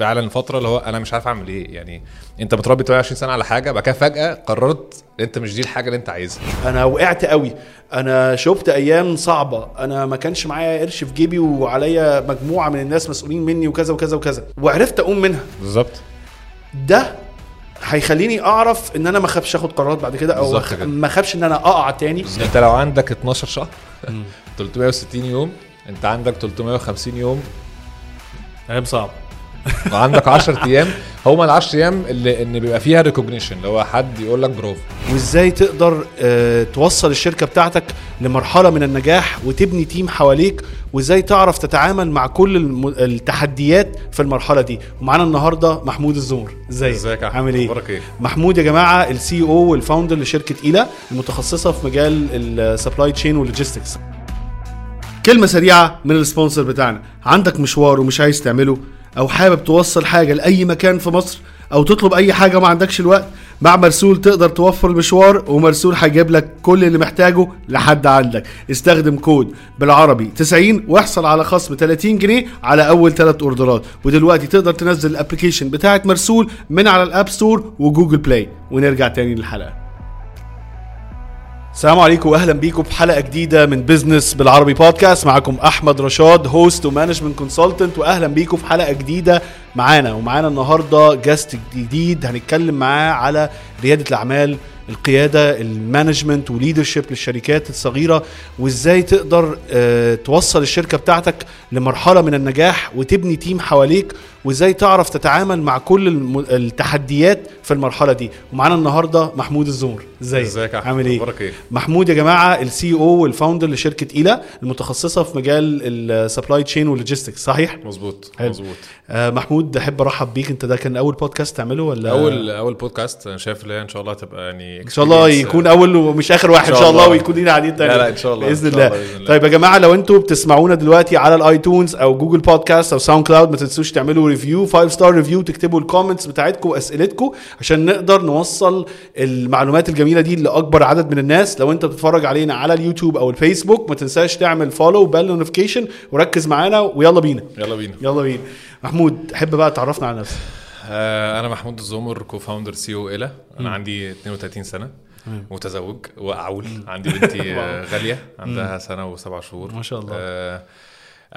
فعلا فترة اللي هو أنا مش عارف أعمل إيه. يعني أنت متربي 28 سنة على حاجة بعد كده فجأة قررت أنت مش دي الحاجة اللي أنت عايزها. أنا وقعت قوي. أنا شفت أيام صعبة. أنا ما كانش معايا قرش في جيبي وعليا مجموعة من الناس مسؤولين مني وكذا وكذا وكذا. وعرفت أقوم منها. بالظبط. ده هيخليني أعرف إن أنا ما اخافش آخد قرارات بعد كده أو. ما اخافش إن أنا أقع تاني. أنت لو عندك 12 شهر 360 يوم أنت عندك 350 يوم. أيام صعب وعندك 10 أيام. هما ال 10 أيام اللي ان بيبقى فيها recognition اللي هو حد يقول لك برافو وإزاي تقدر آه، توصل الشركة بتاعتك لمرحلة من النجاح وتبني team حواليك وإزاي تعرف تتعامل مع كل التحديات في المرحلة دي. ومعانا النهارده محمود الزمر إزيك ازيك؟ عامل إيه؟ أخبارك إيه؟ محمود يا جماعة ال CEO وال founder لشركة إيلا المتخصصة في مجال ال supply chain وال logistics كلمة سريعة من ال sponsor بتاعنا. عندك مشوار ومش عايز تعمله أو حابب توصل حاجة لأي مكان في مصر أو تطلب أي حاجة ما عندكش الوقت مع مرسول تقدر توفر المشوار ومرسول هيجيب لك كل اللي محتاجه لحد عندك. استخدم كود بالعربي 90 واحصل على خصم 30 جنيه على أول ثلاث أوردرات. ودلوقتي تقدر تنزل ال application بتاعت مرسول من على الاب ستور وجوجل بلاي ونرجع تاني للحلقة. السلام عليكم واهلا بيكم في حلقة جديدة من بزنس بالعربي بودكاست معاكم أحمد رشاد host و management consultant واهلا بيكم في حلقة جديدة معانا. ومعانا النهارده guest جديد هنتكلم معاه على ريادة الأعمال القيادة ال management و leadership للشركات الصغيرة وإزاي تقدر آه، توصل الشركة بتاعتك لمرحلة من النجاح وتبني team حواليك وإزاي تعرف تتعامل مع كل التحديات في المرحلة دي. ومعانا النهارده محمود الزمر إزيك ازيك؟ عامل إيه؟ أخبارك إيه؟ محمود يا جماعة ال CEO وال founder لشركة إيلا المتخصصة في مجال ال supply chain وال logistics صحيح؟ مظبوط. مظبوط. آه محمود أحب أرحب بيك. أنت ده كان أول بودكاست تعمله ولا؟ أول أول بودكاست أنا شايف إن شاء الله هتبقى يعني إن شاء الله يكون أول ومش آخر واحد إن شاء الله ويكون لينا قاعدين تاني. لا، لا، إن شاء الله، بإذن الله. الله،. طيب يا جماعة لو أنتوا بتسمعونا دلوقتي على الايتونز أو جوجل بودكاست أو ساوند كلاود ما تنسوش تعملوا review 5 star review تكتبوا ال comments بتاعتكم وأسئلتكم عشان نقدر نوصل المعلومات الجميلة دي لأكبر عدد من الناس. لو أنت بتتفرج علينا على اليوتيوب أو الفيسبوك ما تنساش تعمل follow و bell notification وركز معانا ويلا بينا. يلا بينا. يلا بينا. محمود تحب بقى تعرفنا على نفسك. آه، أنا محمود الزمر co-founder CEO ايلا أنا عندي 32 سنة. متزوج وأعول. عندي بنتي آه، غالية. عندها سنة وسبع شهور. ما شاء الله. آه،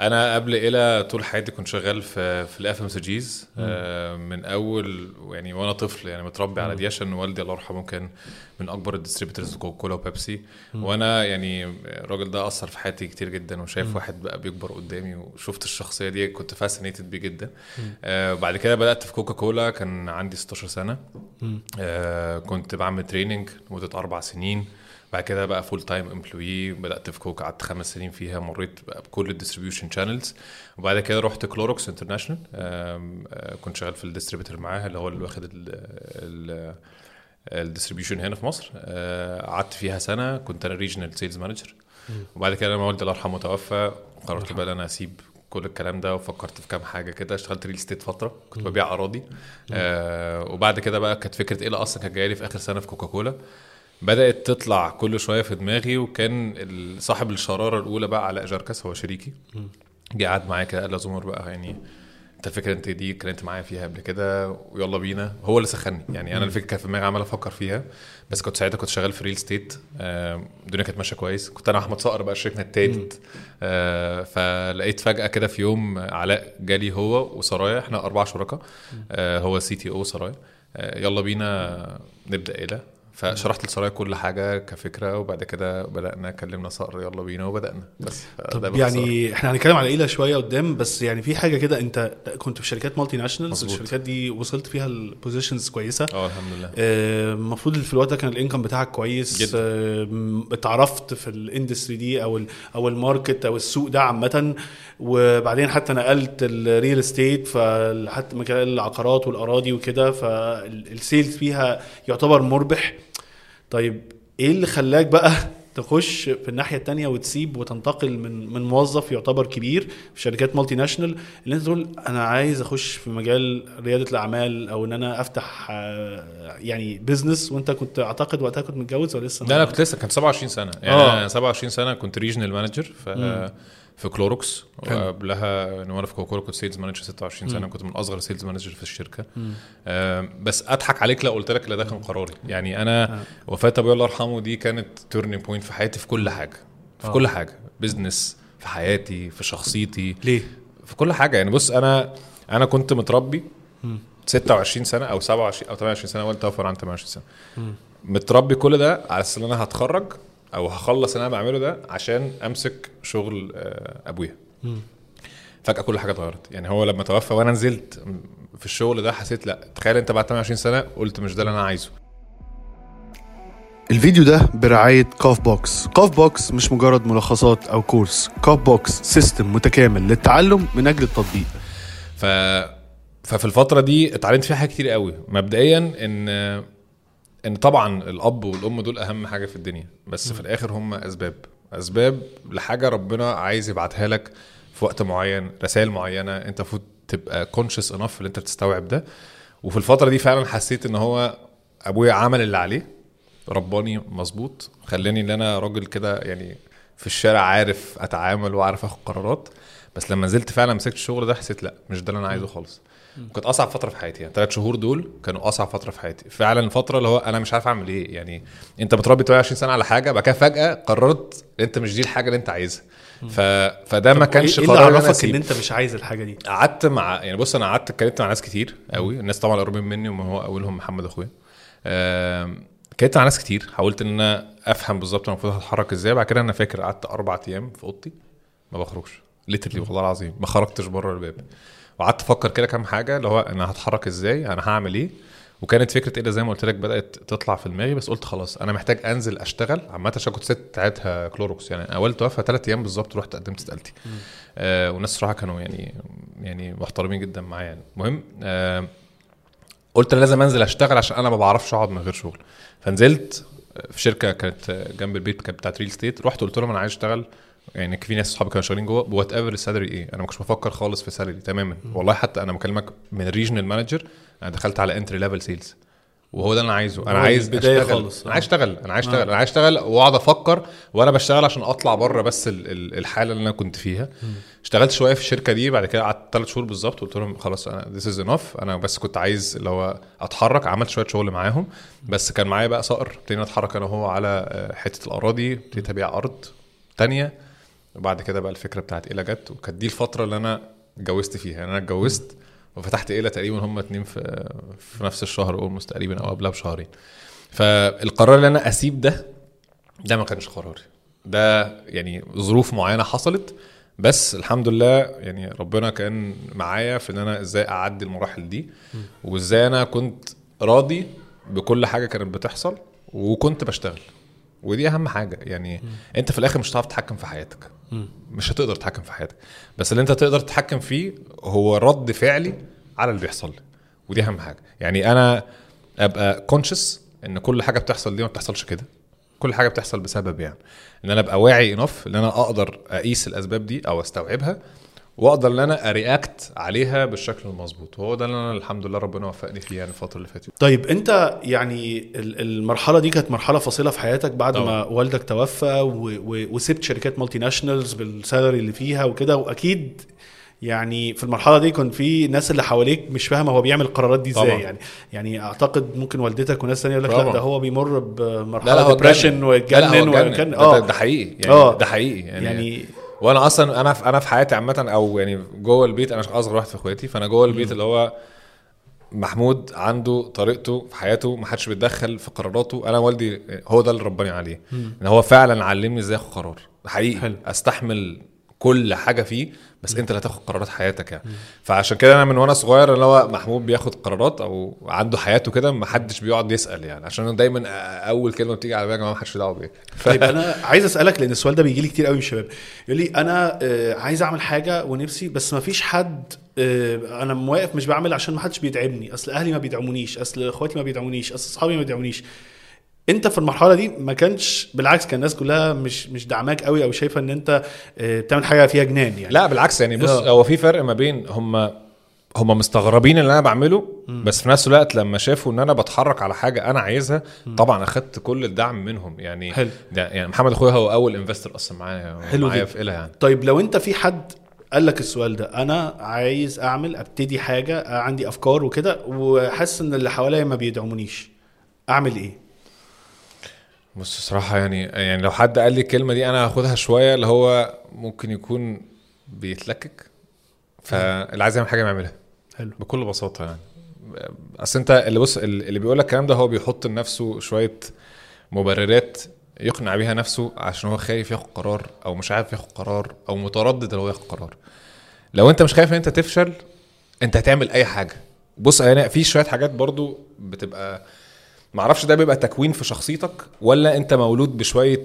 أنا قبل إيلا طول حياتي كنت شغال في في ال FMCGs من أول يعني وأنا طفل يعني متربي على دي عشان والدي الله يرحمه كان من أكبر ال distributors كوكا كولا وبيبسي وأنا يعني الراجل ده أثر في حياتي كتير جدا وشايف واحد بقى بيكبر قدامي وشفت الشخصية دي كنت fascinated بيه جدا. آه بعد كده بدأت في كوكا كولا كان عندي 16 سنة. آه كنت بعمل training لمده أربع سنين. بعد كده بقى full time employee بدأت في كوكا قعدت خمس سنين فيها مريت بقى بكل ال distribution channels وبعد كده رحت كلوروكس international كنت شغال في ال distributor معاها اللي هو اللي واخد ال- ال- ال distribution هنا في مصر. آه، قعدت فيها سنة كنت أنا regional sales manager وبعد كده لما والدي الله يرحمه توفى قررت بقى إن أنا أسيب كل الكلام ده وفكرت في كام حاجة كده. اشتغلت real estate فترة كنت ببيع أراضي. آه وبعد كده بقى كانت فكرة إيلا أصلا كانت جاية لي في آخر سنة في كوكاكولا بدأت تطلع كل شوية في دماغي وكان صاحب الشرارة الأولى بقى علاء جركس هو شريكي. جه قعد معايا كده قال زمر بقى يعني انت الفكرة انت دي اتكلمت معايا فيها قبل كده ويلا بينا. هو اللي سخني يعني أنا الفكرة كانت في دماغي عمال أفكر فيها بس كنت ساعتها كنت شغال في real estate الدنيا كانت ماشية كويس. كنت أنا أحمد صقر بقى شريكنا التالت. آه، فلقيت فجأة كده في يوم علاء جالي هو وسرايا إحنا أربع شركاء. آه، هو CTO سرايا آه، يلا بينا نبدأ إيه ده فشرحت لسرايا كل حاجة كفكرة وبعد كده بدأنا كلمنا صقر يلا بينا وبدأنا. بس طب. يعني إحنا هنتكلم على ايلا شوية قدام بس يعني في حاجة كده انت كنت في شركات multinationals. الشركات دي وصلت فيها ال positions كويسة. آه الحمد لله. آه، المفروض في الوقت ده كان ال income بتاعك كويس. جدا. آه، اتعرفت في ال industry دي أو ال أو ال market أو السوق ده عامة. وبعدين حتى نقلت ال real estate فحتى مجال العقارات والأراضي وكده فال sales فيها يعتبر مربح. طيب إيه اللي خلاك بقى تخش في الناحية التانية وتسيب وتنتقل من من موظف يعتبر كبير في شركات multinational اللي أنت تقول أنا عايز أخش في مجال ريادة الأعمال أو إن أنا أفتح آه، يعني business وأنت كنت أعتقد وقتها كنت متجوز ولا لسه؟ لا أنا كنت لسه كنت 27 سنة. يعني آه. أنا 27 سنة كنت regional manager ف في كلوروكس حلو. وقبلها يعني وأنا في كوكاكولا كنت sales manager 26 سنة كنت من أصغر sales manager في الشركة. بس أضحك عليك لو قلت لك لا ده كان قراري. يعني أنا وفاة ابويا الله يرحمه دي كانت turning point في حياتي في كل حاجة. في آه. كل حاجة. business في حياتي في شخصيتي. ليه؟ في كل حاجة. يعني بص أنا أنا كنت متربي 26 سنة أو 27 أو 28 سنة والدي توفى عن 28 سنه متربي كل ده على أساس إن أنا هتخرج أو هخلص اللي أنا بعمله ده عشان أمسك شغل آه، أبويا. فجأة كل حاجة اتغيرت. يعني هو لما توفى وأنا نزلت في الشغل ده حسيت لأ تخيل أنت بعد 28 سنة قلت مش ده اللي أنا عايزه. الفيديو ده برعاية كاف بوكس. كاف بوكس مش مجرد ملخصات أو course. كاف بوكس system متكامل للتعلم من أجل التطبيق. ف ففي الفترة دي اتعلمت فيها حاجات كتير قوي. مبدئيا إن إن طبعا الأب والأم دول أهم حاجة في الدنيا بس في الآخر هم أسباب. أسباب لحاجة ربنا عايز يبعتها لك في وقت معين رسائل معينة أنت المفروض تبقى كونشس انف اللي أنت تستوعب ده. وفي الفترة دي فعلا حسيت إن هو أبويا عمل اللي عليه رباني مظبوط خلاني إن أنا راجل كده يعني في الشارع عارف أتعامل وعارف آخد قرارات. بس لما نزلت فعلا مسكت الشغل ده حسيت لأ مش ده اللي أنا عايزه خالص. كانت أصعب فترة في حياتي يعني. ثلاث شهور دول كانوا أصعب فترة في حياتي. فعلا الفترة اللي هو أنا مش عارف أعمل إيه يعني. أنت متربي 28 سنة على حاجة بعد كده فجأة قررت أنت مش دي الحاجة اللي أنت عايزها. ف... فده ما كانش إيه اللي قرار أنا عرفك. إن أنت مش عايز الحاجة دي؟ قعدت مع يعني بص أنا قعدت اتكلمت مع ناس كتير قوي. الناس طبعا قريبين مني وما هو أولهم محمد أخويا. اتكلمت مع ناس كتير. حاولت إن أنا أفهم بالظبط أنا المفروض هتحرك إزاي. بعد كده أنا فاكر قعدت أربع أيام في أوضتي ما بخرجش. literally والله العظيم ما خرجتش بره الباب. وقعدت أفكر كده كام حاجة اللي هو أنا هتحرك إزاي أنا هعمل إيه؟ وكانت فكرة إيه زي ما قلت لك بدأت تطلع في دماغي بس قلت خلاص أنا محتاج أنزل أشتغل عامة عشان كنت سبت ساعتها كلوروكس. يعني أول توفى ثلاث أيام بالظبط رحت قدمت استقالتي آه والناس صراحة كانوا يعني يعني محترمين جدا معايا يعني. المهم آه قلت أنا لازم أنزل أشتغل عشان أنا ما بعرفش أقعد من غير شغل. فنزلت في شركة كانت جنب البيت كانت بتاعت real estate رحت قلت لهم أنا عايز أشتغل يعني في ناس صحابي كانوا شغالين جوه whatever ال salary إيه. أنا ما كنتش بفكر خالص في salary تماما. والله حتى أنا بكلمك من regional manager أنا دخلت على entry level sales وهو ده اللي أنا عايزه. أنا عايز البداية أشتغل. خالص. أنا عايز أشتغل. أنا عايز أشتغل. أنا عايز أشتغل وأقعد أفكر وأنا بشتغل عشان أطلع بره بس ال- ال- الحالة اللي أنا كنت فيها. اشتغلت شوية في الشركة دي بعد كده قعدت ثلاث شهور بالظبط قلت لهم خلاص أنا this is enough أنا بس كنت عايز اللي هو أتحرك. عملت شوية شغل معاهم. بس كان معايا بقى صقر. ابتدينا نتحرك أنا وهو على آه، حتة الأراضي. ابتديت أبيع أرض تانية. وبعد كده بقى الفكرة بتاعت إيلا جت وكانت دي الفترة اللي أنا اتجوزت فيها. يعني أنا اتجوزت وفتحت إيلا تقريبا هم اتنين في في نفس الشهر اولموست تقريبا أو قبلها بشهرين. فالقرار اللي أنا أسيب ده ده ما كانش قراري. ده يعني ظروف معينة حصلت بس الحمد لله يعني ربنا كان معايا في إن أنا إزاي أعدي المراحل دي. وإزاي أنا كنت راضي بكل حاجة كانت بتحصل وكنت بشتغل. ودي أهم حاجة. يعني أنت في الآخر مش هتعرف تتحكم في حياتك. مش هتقدر تتحكم في حياتك. بس اللي انت تقدر تتحكم فيه هو رد فعلي على اللي بيحصل لي. ودي أهم حاجة. يعني أنا أبقى كونشس إن كل حاجة بتحصل دي ما بتحصلش كده. كل حاجة بتحصل بسبب يعني. إن أنا أبقى واعي انف إن أنا أقدر أقيس الأسباب دي أو أستوعبها. واقدر ان أنا ا react عليها بالشكل المظبوط وهو ده اللي أنا الحمد لله ربنا وفقني فيه يعني الفترة اللي فاتت طيب انت يعني ال- المرحلة دي كانت مرحلة فاصله في حياتك بعد طبعا. ما والدك توفى وسبت شركات multinationals بال salary اللي فيها وكده واكيد يعني في المرحلة دي كان في ناس اللي حواليك مش فاهمة هو بيعمل القرارات دي إزاي. يعني يعني اعتقد ممكن والدتك وناس ثانية يقول لك لا. ده هو بيمر بمرحلة هو depression اتجنن. لا، لا، ويتجنن هو اتجنن. وكان آه ده, حقيقي يعني آه. ده حقيقي يعني يعني وأنا أصلا أنا في أنا في حياتي عامه أو يعني جوه البيت أنا اصغر واحد في اخواتي فانا جوه البيت اللي هو محمود عنده طريقته في حياته ما حدش بيتدخل في قراراته أنا والدي هو ده اللي رباني عليه. ان هو فعلا علمني إزاي اخد قرار. حقيقي. حلو. استحمل كل حاجة فيه بس انت اللي هتاخد قرارات حياتك يعني. فعشان كده أنا من وأنا صغير اللي هو محمود بياخد قرارات أو عنده حياته كده ما حدش بيقعد يسأل يعني. عشان أنا دايما أول كلمة بتيجي على بالي يا جماعة ما حدش دعوه بيا. ف- طيب أنا عايز أسألك لأن السؤال ده بيجي لي كتير قوي من الشباب. يقول لي أنا آه، عايز أعمل حاجة ونفسي بس ما فيش حد آه، أنا واقف مش بعمل عشان ما حدش بيدعمني. أصل أهلي ما بيدعمونيش أصل إخواتي ما بيدعمونيش أصل أصحابي ما بيدعمونيش. انت في المرحلة دي ما كانش بالعكس كان الناس كلها مش مش دعماك قوي أو شايفة إن أنت آه، بتعمل حاجة فيها جنان يعني لا بالعكس يعني بص آه. هو في فرق ما بين هم هم مستغربين اللي أنا بعمله بس في نفس الوقت لما شافوا إن أنا بتحرك على حاجة أنا عايزها طبعا أخدت كل الدعم منهم يعني حلو. ده يعني محمد أخويا هو أول انفستور أصلا معايا حلو معايا. في يعني طيب لو أنت في حد قال لك السؤال ده أنا عايز أعمل أبتدي حاجة عندي أفكار وكده وحاسس إن اللي حواليا ما بيدعمونيش أعمل إيه بص الصراحة يعني يعني لو حد قال لي الكلمة دي أنا هاخدها شوية اللي هو ممكن يكون بيتلكك. فاللي عايز يعمل حاجة يعملها. حلو. بكل بساطة يعني. أصل أنت اللي بص اللي بيقول لك الكلام ده هو بيحط لنفسه شوية مبررات يقنع بيها نفسه عشان هو خايف ياخد قرار أو مش عارف ياخد قرار أو متردد لو ياخد قرار. لو أنت مش خايف إن أنت تفشل أنت هتعمل أي حاجة. بص يعني في شوية حاجات برضو بتبقى معرفش ده بيبقى تكوين في شخصيتك ولا انت مولود بشوية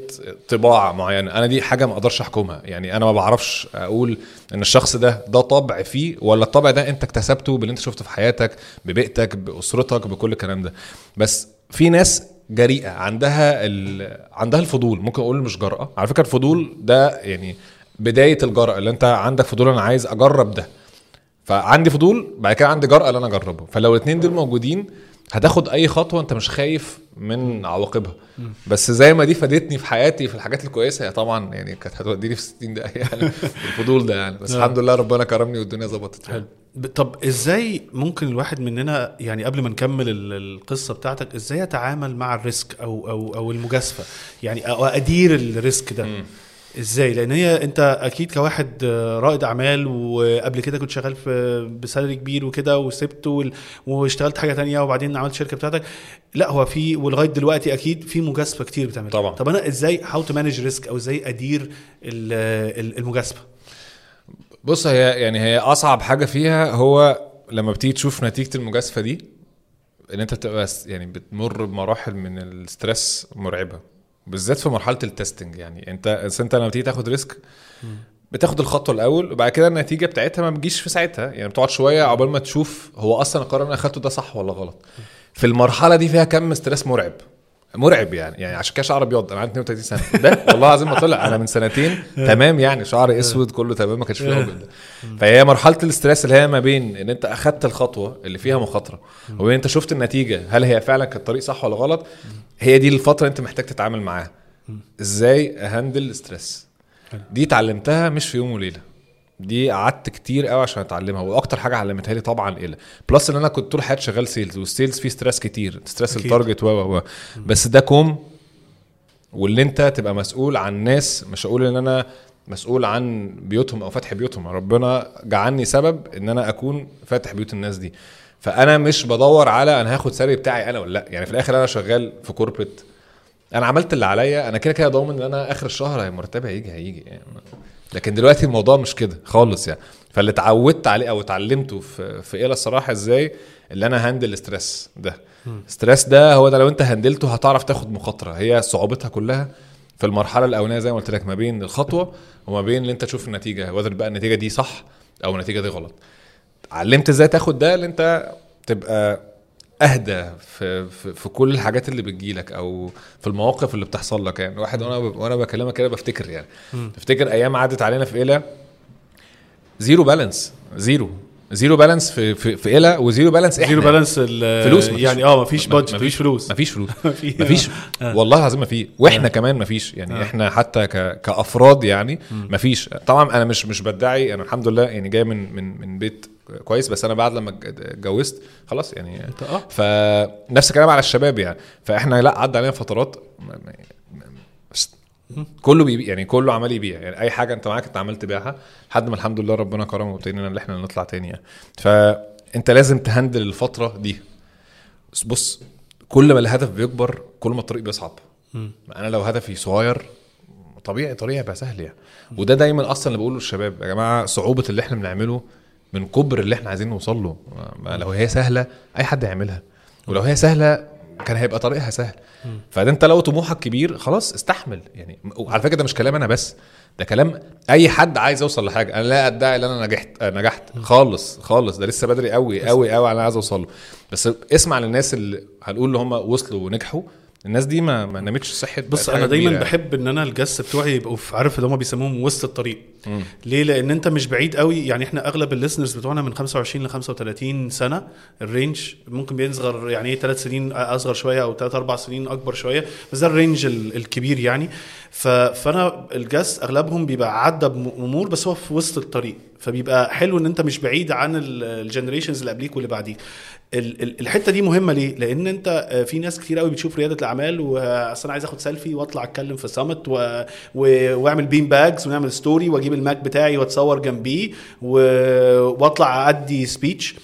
طباع معينة؟ أنا دي حاجة ما أقدرش أحكمها. يعني أنا ما بعرفش أقول إن الشخص ده ده طبع فيه ولا الطبع ده أنت اكتسبته باللي أنت شفته في حياتك ببيئتك بأسرتك بكل الكلام ده. بس في ناس جريئة عندها ال... عندها الفضول. ممكن أقول مش جرأة. على فكرة الفضول ده يعني بداية الجرأة اللي أنت عندك فضول أنا عايز أجرب ده. فعندي فضول بعد كده عندي جرأة إن أنا أجربه. فلو الاثنين دول موجودين هتاخد أي خطوة أنت مش خايف من عواقبها. بس زي ما دي فادتني في حياتي في الحاجات الكويسة هي طبعا يعني كانت هتوديني في 60 دقيقه يعني الفضول ده يعني. بس آه. الحمد لله ربنا كرمني والدنيا ظبطت. حلو. طب إزاي ممكن الواحد مننا يعني قبل ما نكمل ال- القصة بتاعتك إزاي اتعامل مع ال risk أو أو أو المجازفة؟ يعني أو أدير ال risk ده. إزاي؟ لأن هي أنت أكيد كواحد آه، رائد أعمال وقبل كده كنت شغال في ب salary كبير وكده وسبته وال- واشتغلت حاجة تانية وبعدين عملت شركة بتاعتك. لا هو في ولغاية دلوقتي أكيد في مجازفة كتير بتعملها. طبعا. طب أنا إزاي how to manage risk أو إزاي أدير ال- المجازفة؟ بص هي يعني هي أصعب حاجة فيها هو لما بتيجي تشوف نتيجة المجازفة دي إن أنت بتبقى يعني بتمر بمراحل من ال stress مرعبة. بالذات في مرحلة ال testing يعني انت انت لما بتيجي تاخد risk بتاخد الخطوه الأول وبعد كده النتيجة بتاعتها ما بتجيش في ساعتها. يعني بتقعد شوية عقبال ما تشوف هو أصلا القرار اللي أنا أخدته ده صح ولا غلط. في المرحلة دي فيها كم stress مرعب. مرعب يعني. يعني عشان كده شعري أبيض. أنا عندي 32 سنة. ده والله العظيم ما طلع. أنا من سنتين تمام يعني. شعري أسود كله تمام ما كانش فيه أبيض. فهي مرحلة ال stress اللي هي ما بين إن أنت أخدت الخطوة اللي فيها مخاطرة وبين أنت شفت النتيجة هل هي فعلا كانت الطريق صح ولا غلط؟ هي دي الفترة أنت محتاج تتعامل معاها. إزاي أ handle ال stress دي اتعلمتها مش في يوم وليلة. دي قعدت كتير قوي عشان اتعلمها وأكتر حاجة علمتها لي طبعا إيه plus إن أنا كنت طول حياتي شغال sales وال sales فيه stress كتير stress. ال target و و و. بس ده كوم واللي أنت تبقى مسؤول عن ناس مش هقول إن أنا مسؤول عن بيوتهم أو فتح بيوتهم ربنا جعلني سبب إن أنا أكون فاتح بيوت الناس دي. فأنا مش بدور على أنا هاخد salary بتاعي أنا ولا لأ. يعني في الآخر أنا شغال في corporate أنا عملت اللي عليا أنا كده كده ضامن إن أنا آخر الشهر مرتبي هيجي هيجي. يعني لكن دلوقتي الموضوع مش كده خالص يعني. فاللي اتعودت عليه أو اتعلمته في في إيه الصراحة إزاي؟ اللي أنا هندل الاسترس ده. الاسترس ده هو ده لو أنت هندلته هتعرف تاخد مخاطرة. هي صعوبتها كلها في المرحلة الأولانية زي ما قلت لك ما بين الخطوة وما بين اللي أنت تشوف النتيجة وذر بقى النتيجة دي صح أو النتيجة دي غلط. علمت إزاي تاخد ده؟ اللي أنت تبقى أهدى في, في في كل الحاجات اللي بتجيلك أو في المواقف اللي بتحصل لك. يعني واحد وأنا وأنا بكلمك كده بفتكر يعني. بفتكر أيام عدت علينا في إيلا؟ zero balance zero. zero balance في في في إيلا و zero balance إحنا. zero balance ال- فلوس مفيش. يعني آه مفيش budget مفيش فلوس. مفيش فلوس. في- مفيش. والله العظيم ما في وإحنا كمان ما فيش يعني إحنا حتى ك... كأفراد يعني ما فيش طبعا أنا مش مش بدعي. أنا الحمد لله يعني جاي من من من بيت كويس بس أنا بعد لما اتج- اتجوزت خلاص يعني آه. فنفس الكلام على الشباب يعني. فإحنا لأ عدى علينا فترات كله بيبيع يعني كله عمال يبيع يعني. أي حاجة أنت معاك أنت عمال تبيعها لحد ما الحمد لله ربنا كرم وابتدينا ان إحنا نطلع تاني يعني. فانت لازم تهندل الفترة دي. بص كل ما الهدف بيكبر كل ما الطريق بيصعب. أنا لو هدفي صغير طبيعي طريقي هيبقى سهل يعني. وده دايما أصلا اللي بقوله للشباب يا جماعة صعوبة اللي إحنا بنعمله من كبر اللي إحنا عايزين نوصل له. لو هي سهلة أي حد يعملها ولو هي سهلة كان هيبقى طريقها سهل. فده انت لو طموحك كبير خلاص استحمل. يعني وعلى فكرة ده مش كلام أنا بس ده كلام أي حد عايز يوصل لحاجة. أنا لا أدعي إن أنا نجحت آه، نجحت. خالص خالص. ده لسه بدري قوي قوي قوي على أنا عايز أوصل له. بس اسمع للناس اللي هنقول اللي هم وصلوا ونجحوا. الناس دي ما ما نامتش صحت بص أنا دايما كبيرة. بحب إن أنا الجس بتوعي يبقوا عارف اللي هم بيسموهم وسط الطريق. مم. ليه؟ لأن أنت مش بعيد قوي. يعني إحنا أغلب ال listeners بتوعنا من 25 ل 35 سنة. ال range ممكن بيصغر يعني إيه ثلاث سنين أصغر شوية أو ثلاث أربع سنين أكبر شوية. بس ده ال range ال- الكبير يعني. فأنا الجس أغلبهم بيبقى عدى بأمور بس هو في وسط الطريق. فبيبقى حلو إن أنت مش بعيد عن ال generations اللي قبليك واللي بعديك. الحتة دي مهمة ليه؟ لأن أنت آه، في ناس كتير قوي بتشوف ريادة الأعمال واصل أنا عايز آخد سيلفي وأطلع أتكلم في summit و... و... وأعمل بين باجز ونعمل story وأجيب ال Mac بتاعي وأتصور جنبيه و... وأطلع ادي speech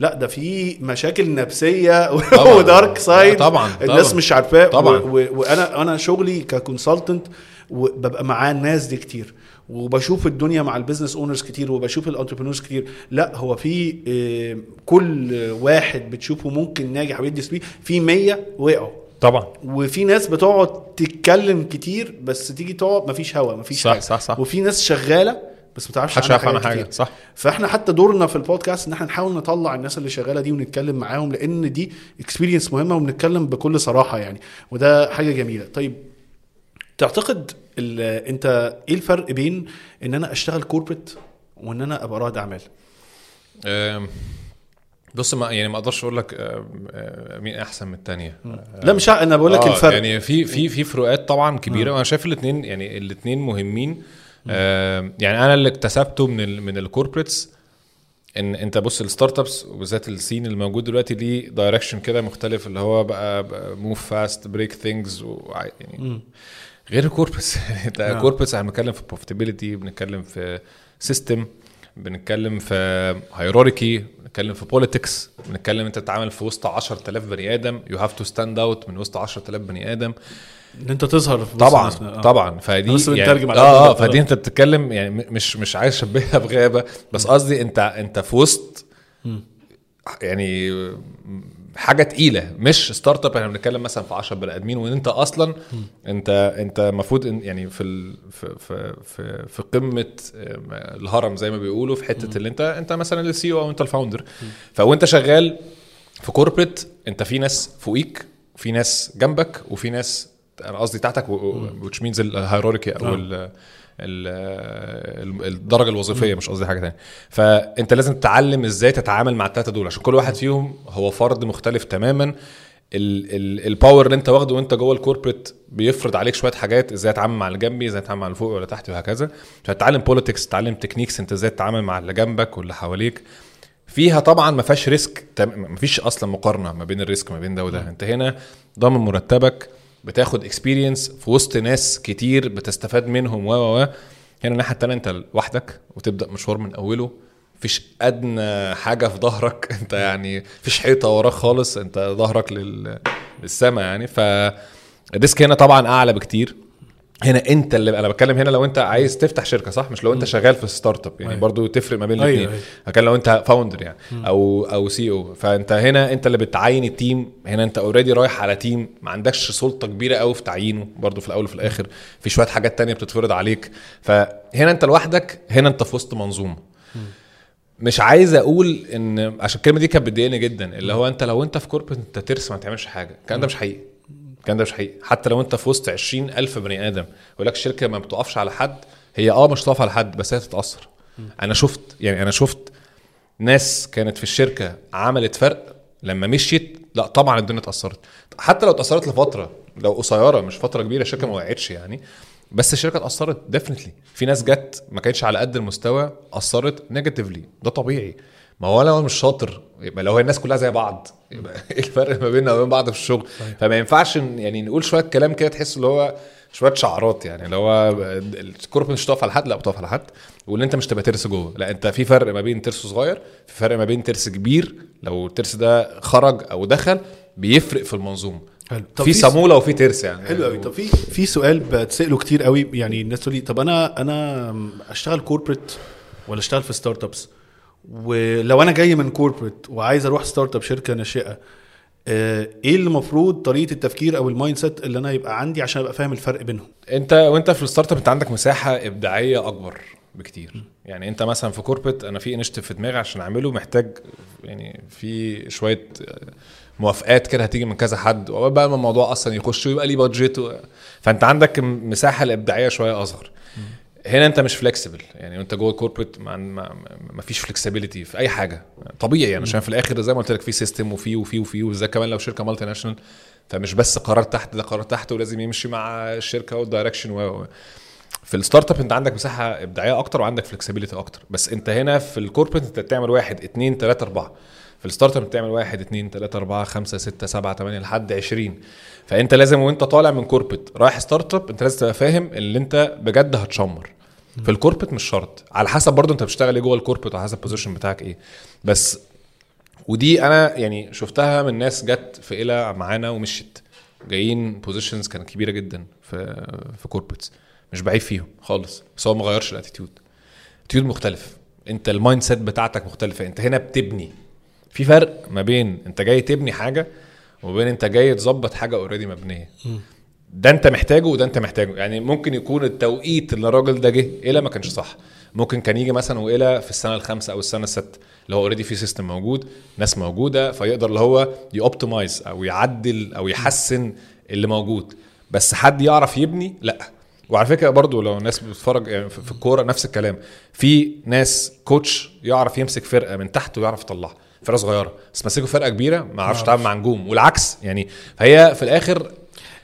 لا ده في مشاكل نفسية طبعاً. و dark side طبعاً، الناس طبعاً. مش عارفاه طبعاً. و... و... وأنا أنا شغلي ك consultant وببقى معاه الناس دي كتير وبشوف الدنيا مع ال business owners كتير وبشوف ال entrepreneurs كتير. لا هو في آه، كل واحد بتشوفه ممكن ناجح ويدي speech في 100 وقعوا. طبعا. وفي ناس بتقعد تتكلم كتير بس تيجي تقعد مفيش هوا مفيش صح، حاجة. صح، صح. وفي ناس شغالة بس ما تعرفش عنها حاجات حاجة كتير. صح. فإحنا حتى دورنا في البودكاست إن إحنا نحاول نطلع الناس اللي شغالة دي ونتكلم معاهم لأن دي experience مهمة وبنتكلم بكل صراحة يعني. وده حاجة جميلة. طيب تعتقد انت إيه الفرق بين ان أنا اشتغل corporate وان أنا ابقى رائد اعمال؟ بص ما يعني ما أقدرش أقول لك مين احسن من الثانية لا مش أنا بقول لك الفرق. يعني في في في فروقات طبعا كبيرة. وأنا شايف الاثنين يعني الاثنين مهمين. آم، يعني أنا اللي اكتسبته من ال من ال corporates إن أنت بص ال startups وبالذات ال scene الموجود دلوقتي ليه direction كده مختلف اللي هو بقى move fast break things يعني غير ال corporates انت. corporates إحنا بنتكلم في profitability بنتكلم في system بنتكلم في hierarchy بنتكلم في politics بنتكلم انت تتعامل في وسط 10000 بني آدم you have to stand out من وسط 10000 بني آدم إن انت تظهر في طبعا. آه. طبعا فدي بس يعني على آه ما فدي انت بتتكلم يعني مش مش عايز اشبهها بغابه بس قصدي انت انت في وسط يعني حاجة تقيلة مش startup إحنا بنتكلم مثلا في 10 بني آدمين وإن أنت أصلا أنت أنت المفروض يعني في ال في في في, في قمة الهرم زي ما بيقولوا في حتة اللي أنت أنت مثلا ال C أو أنت ال founder فوانت شغال في corporate أنت في ناس فوقيك وفي ناس جنبك وفي ناس أنا قصدي تحتك which means ال hierarchy أو آه. الدرجة الوظيفية مش قصدي حاجة تانية. فأنت لازم تتعلم إزاي تتعامل مع الثلاثه دول عشان كل واحد فيهم هو فرد مختلف تماما. ال power اللي أنت واخده وأنت جوه ال corporate بيفرض عليك شوية حاجات إزاي اتعامل مع اللي جنبي إزاي اتعامل مع اللي فوق ولا تحت وهكذا. فتتعلم politics تتعلم techniques أنت إزاي تتعامل مع اللي جنبك واللي حواليك. فيها طبعا ما فيهاش risk ما فيش أصلا مقارنة ما بين ال risk ما بين ده وده. أنت هنا ضامن مرتبك بتاخد experience في وسط ناس كتير بتستفاد منهم و و هنا الناحيه التانية انت لوحدك وتبدأ مشوار من أوله. مفيش أدنى حاجة في ظهرك. انت يعني مفيش حيطة وراك خالص انت ظهرك لل... للسما يعني. فال risk هنا طبعا أعلى بكتير. هنا انت اللي أنا بتكلم هنا لو انت عايز تفتح شركة صح؟ مش لو انت شغال في startup يعني أيوة. برضو تفرق ما بين الاثنين أيوة. كان لو انت founder يعني أو أو C أو فانت هنا انت اللي بتعين ال team هنا انت already رايح على team ما عندكش سلطة كبيرة قوي في تعيينه برضو في الأول وفي الآخر. في شوية حاجات تانية بتتفرض عليك. فهنا انت لوحدك هنا انت في وسط منظومة. مش عايز أقول إن عشان الكلمة دي كانت بتضايقني جدا. اللي هو انت لو انت في corporate انت ترس ما تعملش حاجة. الكلام ده مش حقيقي. الكلام ده مش حقيقي. حتى لو انت في وسط 20 ألف بني آدم يقول لك الشركة ما بتقفش على حد هي آه مش هتقف على حد بس هي تتاثر أنا شفت يعني أنا شفت ناس كانت في الشركة عملت فرق لما مشيت لأ طبعا الدنيا اتأثرت. حتى لو اتأثرت لفترة لو قصيرة مش فترة كبيرة الشركة ما وقعتش يعني. بس الشركة اتأثرت definitely في ناس جت ما كانتش على قد المستوى أثرت negatively ده طبيعي. ما هو لو مش شاطر. يبقى لو هي الناس كلها زي بعض يبقى إيه الفرق ما بيننا وبين بعض في الشغل؟ فما ينفعش يعني نقول شوية كلام كده تحس اللي هو شوية شعارات يعني اللي هو ال corporate مش هتقف على حد لا بتقف على حد وان أنت مش تبقى ترس جوه. لا أنت في فرق ما بين ترس صغير في فرق ما بين ترس كبير. لو الترس ده خرج أو دخل بيفرق في المنظومة. حلو. طب في صاموله وفي ترس يعني. حلو قوي طب في في سؤال بتسأله كتير قوي يعني الناس تقول لي طب أنا أنا أشتغل corporate ولا أشتغل في startups ولو أنا جاي من corporate وعايز أروح startup شركة ناشئة آه، إيه اللي المفروض طريقة التفكير أو ال mindset اللي أنا يبقى عندي عشان أبقى فاهم الفرق بينهم؟ أنت وأنت في ال startup أنت عندك مساحة إبداعية أكبر بكتير. يعني أنت مثلا في corporate أنا في initiative في دماغي عشان أعمله محتاج يعني في شوية موافقات كده هتيجي من كذا حد وبقى ما الموضوع أصلا يخش ويبقى ليه budget و... فأنت عندك مساحة الإبداعية شوية أصغر. هنا انت مش flexible يعني انت جوه ال corporate ما, ما, فيش flexibility في أي حاجة. طبيعي يعني عشان في الآخر زي ما قلت لك في system وفي وفي وفي وزي كمان لو شركة multinational فمش بس قرار تحت ده قرار تحت ولازم يمشي مع الشركة وال direction و في ال startup انت عندك مساحة إبداعية أكتر وعندك flexibility أكتر. بس انت هنا في ال corporate انت بتعمل واحد اثنين ثلاثة أربعة. في ال startup بتعمل واحد اثنين ثلاثة أربعة خمسة ستة سبعة ثمانيه لحد 20 فانت لازم وانت طالع من corporate رايح startup انت لازم تبقى فاهم اللي انت بجد هتشمر. في ال corporate مش شرط. على حسب برضو انت بتشتغل إيه جوه ال corporate وعلى حسب ال position بتاعك إيه. بس ودي أنا يعني شفتها من ناس جت في إلى معانا ومشيت. جايين positions كانت كبيرة جدا في في corporates مش بعيب فيهم خالص. بس هو ما غيرش ال attitude attitude مختلف. انت ال mindset بتاعتك مختلفة. انت هنا بتبني. في فرق ما بين انت جاي تبني حاجة وما بين انت جاي تظبط حاجة already مبنية. ده انت محتاجه وده انت محتاجه. يعني ممكن يكون التوقيت اللي الراجل ده جه إيلا ما كانش صح. ممكن كان يجي مثلا وإيلا في السنة الخامسة أو السنة السادسه اللي هو already في system موجود ناس موجودة فيقدر اللي هو ي optimize أو يعدل أو يحسن اللي موجود. بس حد يعرف يبني؟ لأ. وعلى فكرة برضو لو الناس بتتفرج يعني في الكورة نفس الكلام. في ناس coach يعرف يمسك فرقة من تحت ويعرف يطلعها. فرقة صغيرة. بس مسكوا فرقة كبيرة ما يعرفش يتعامل مع نجوم. والعكس يعني فهي في الآخر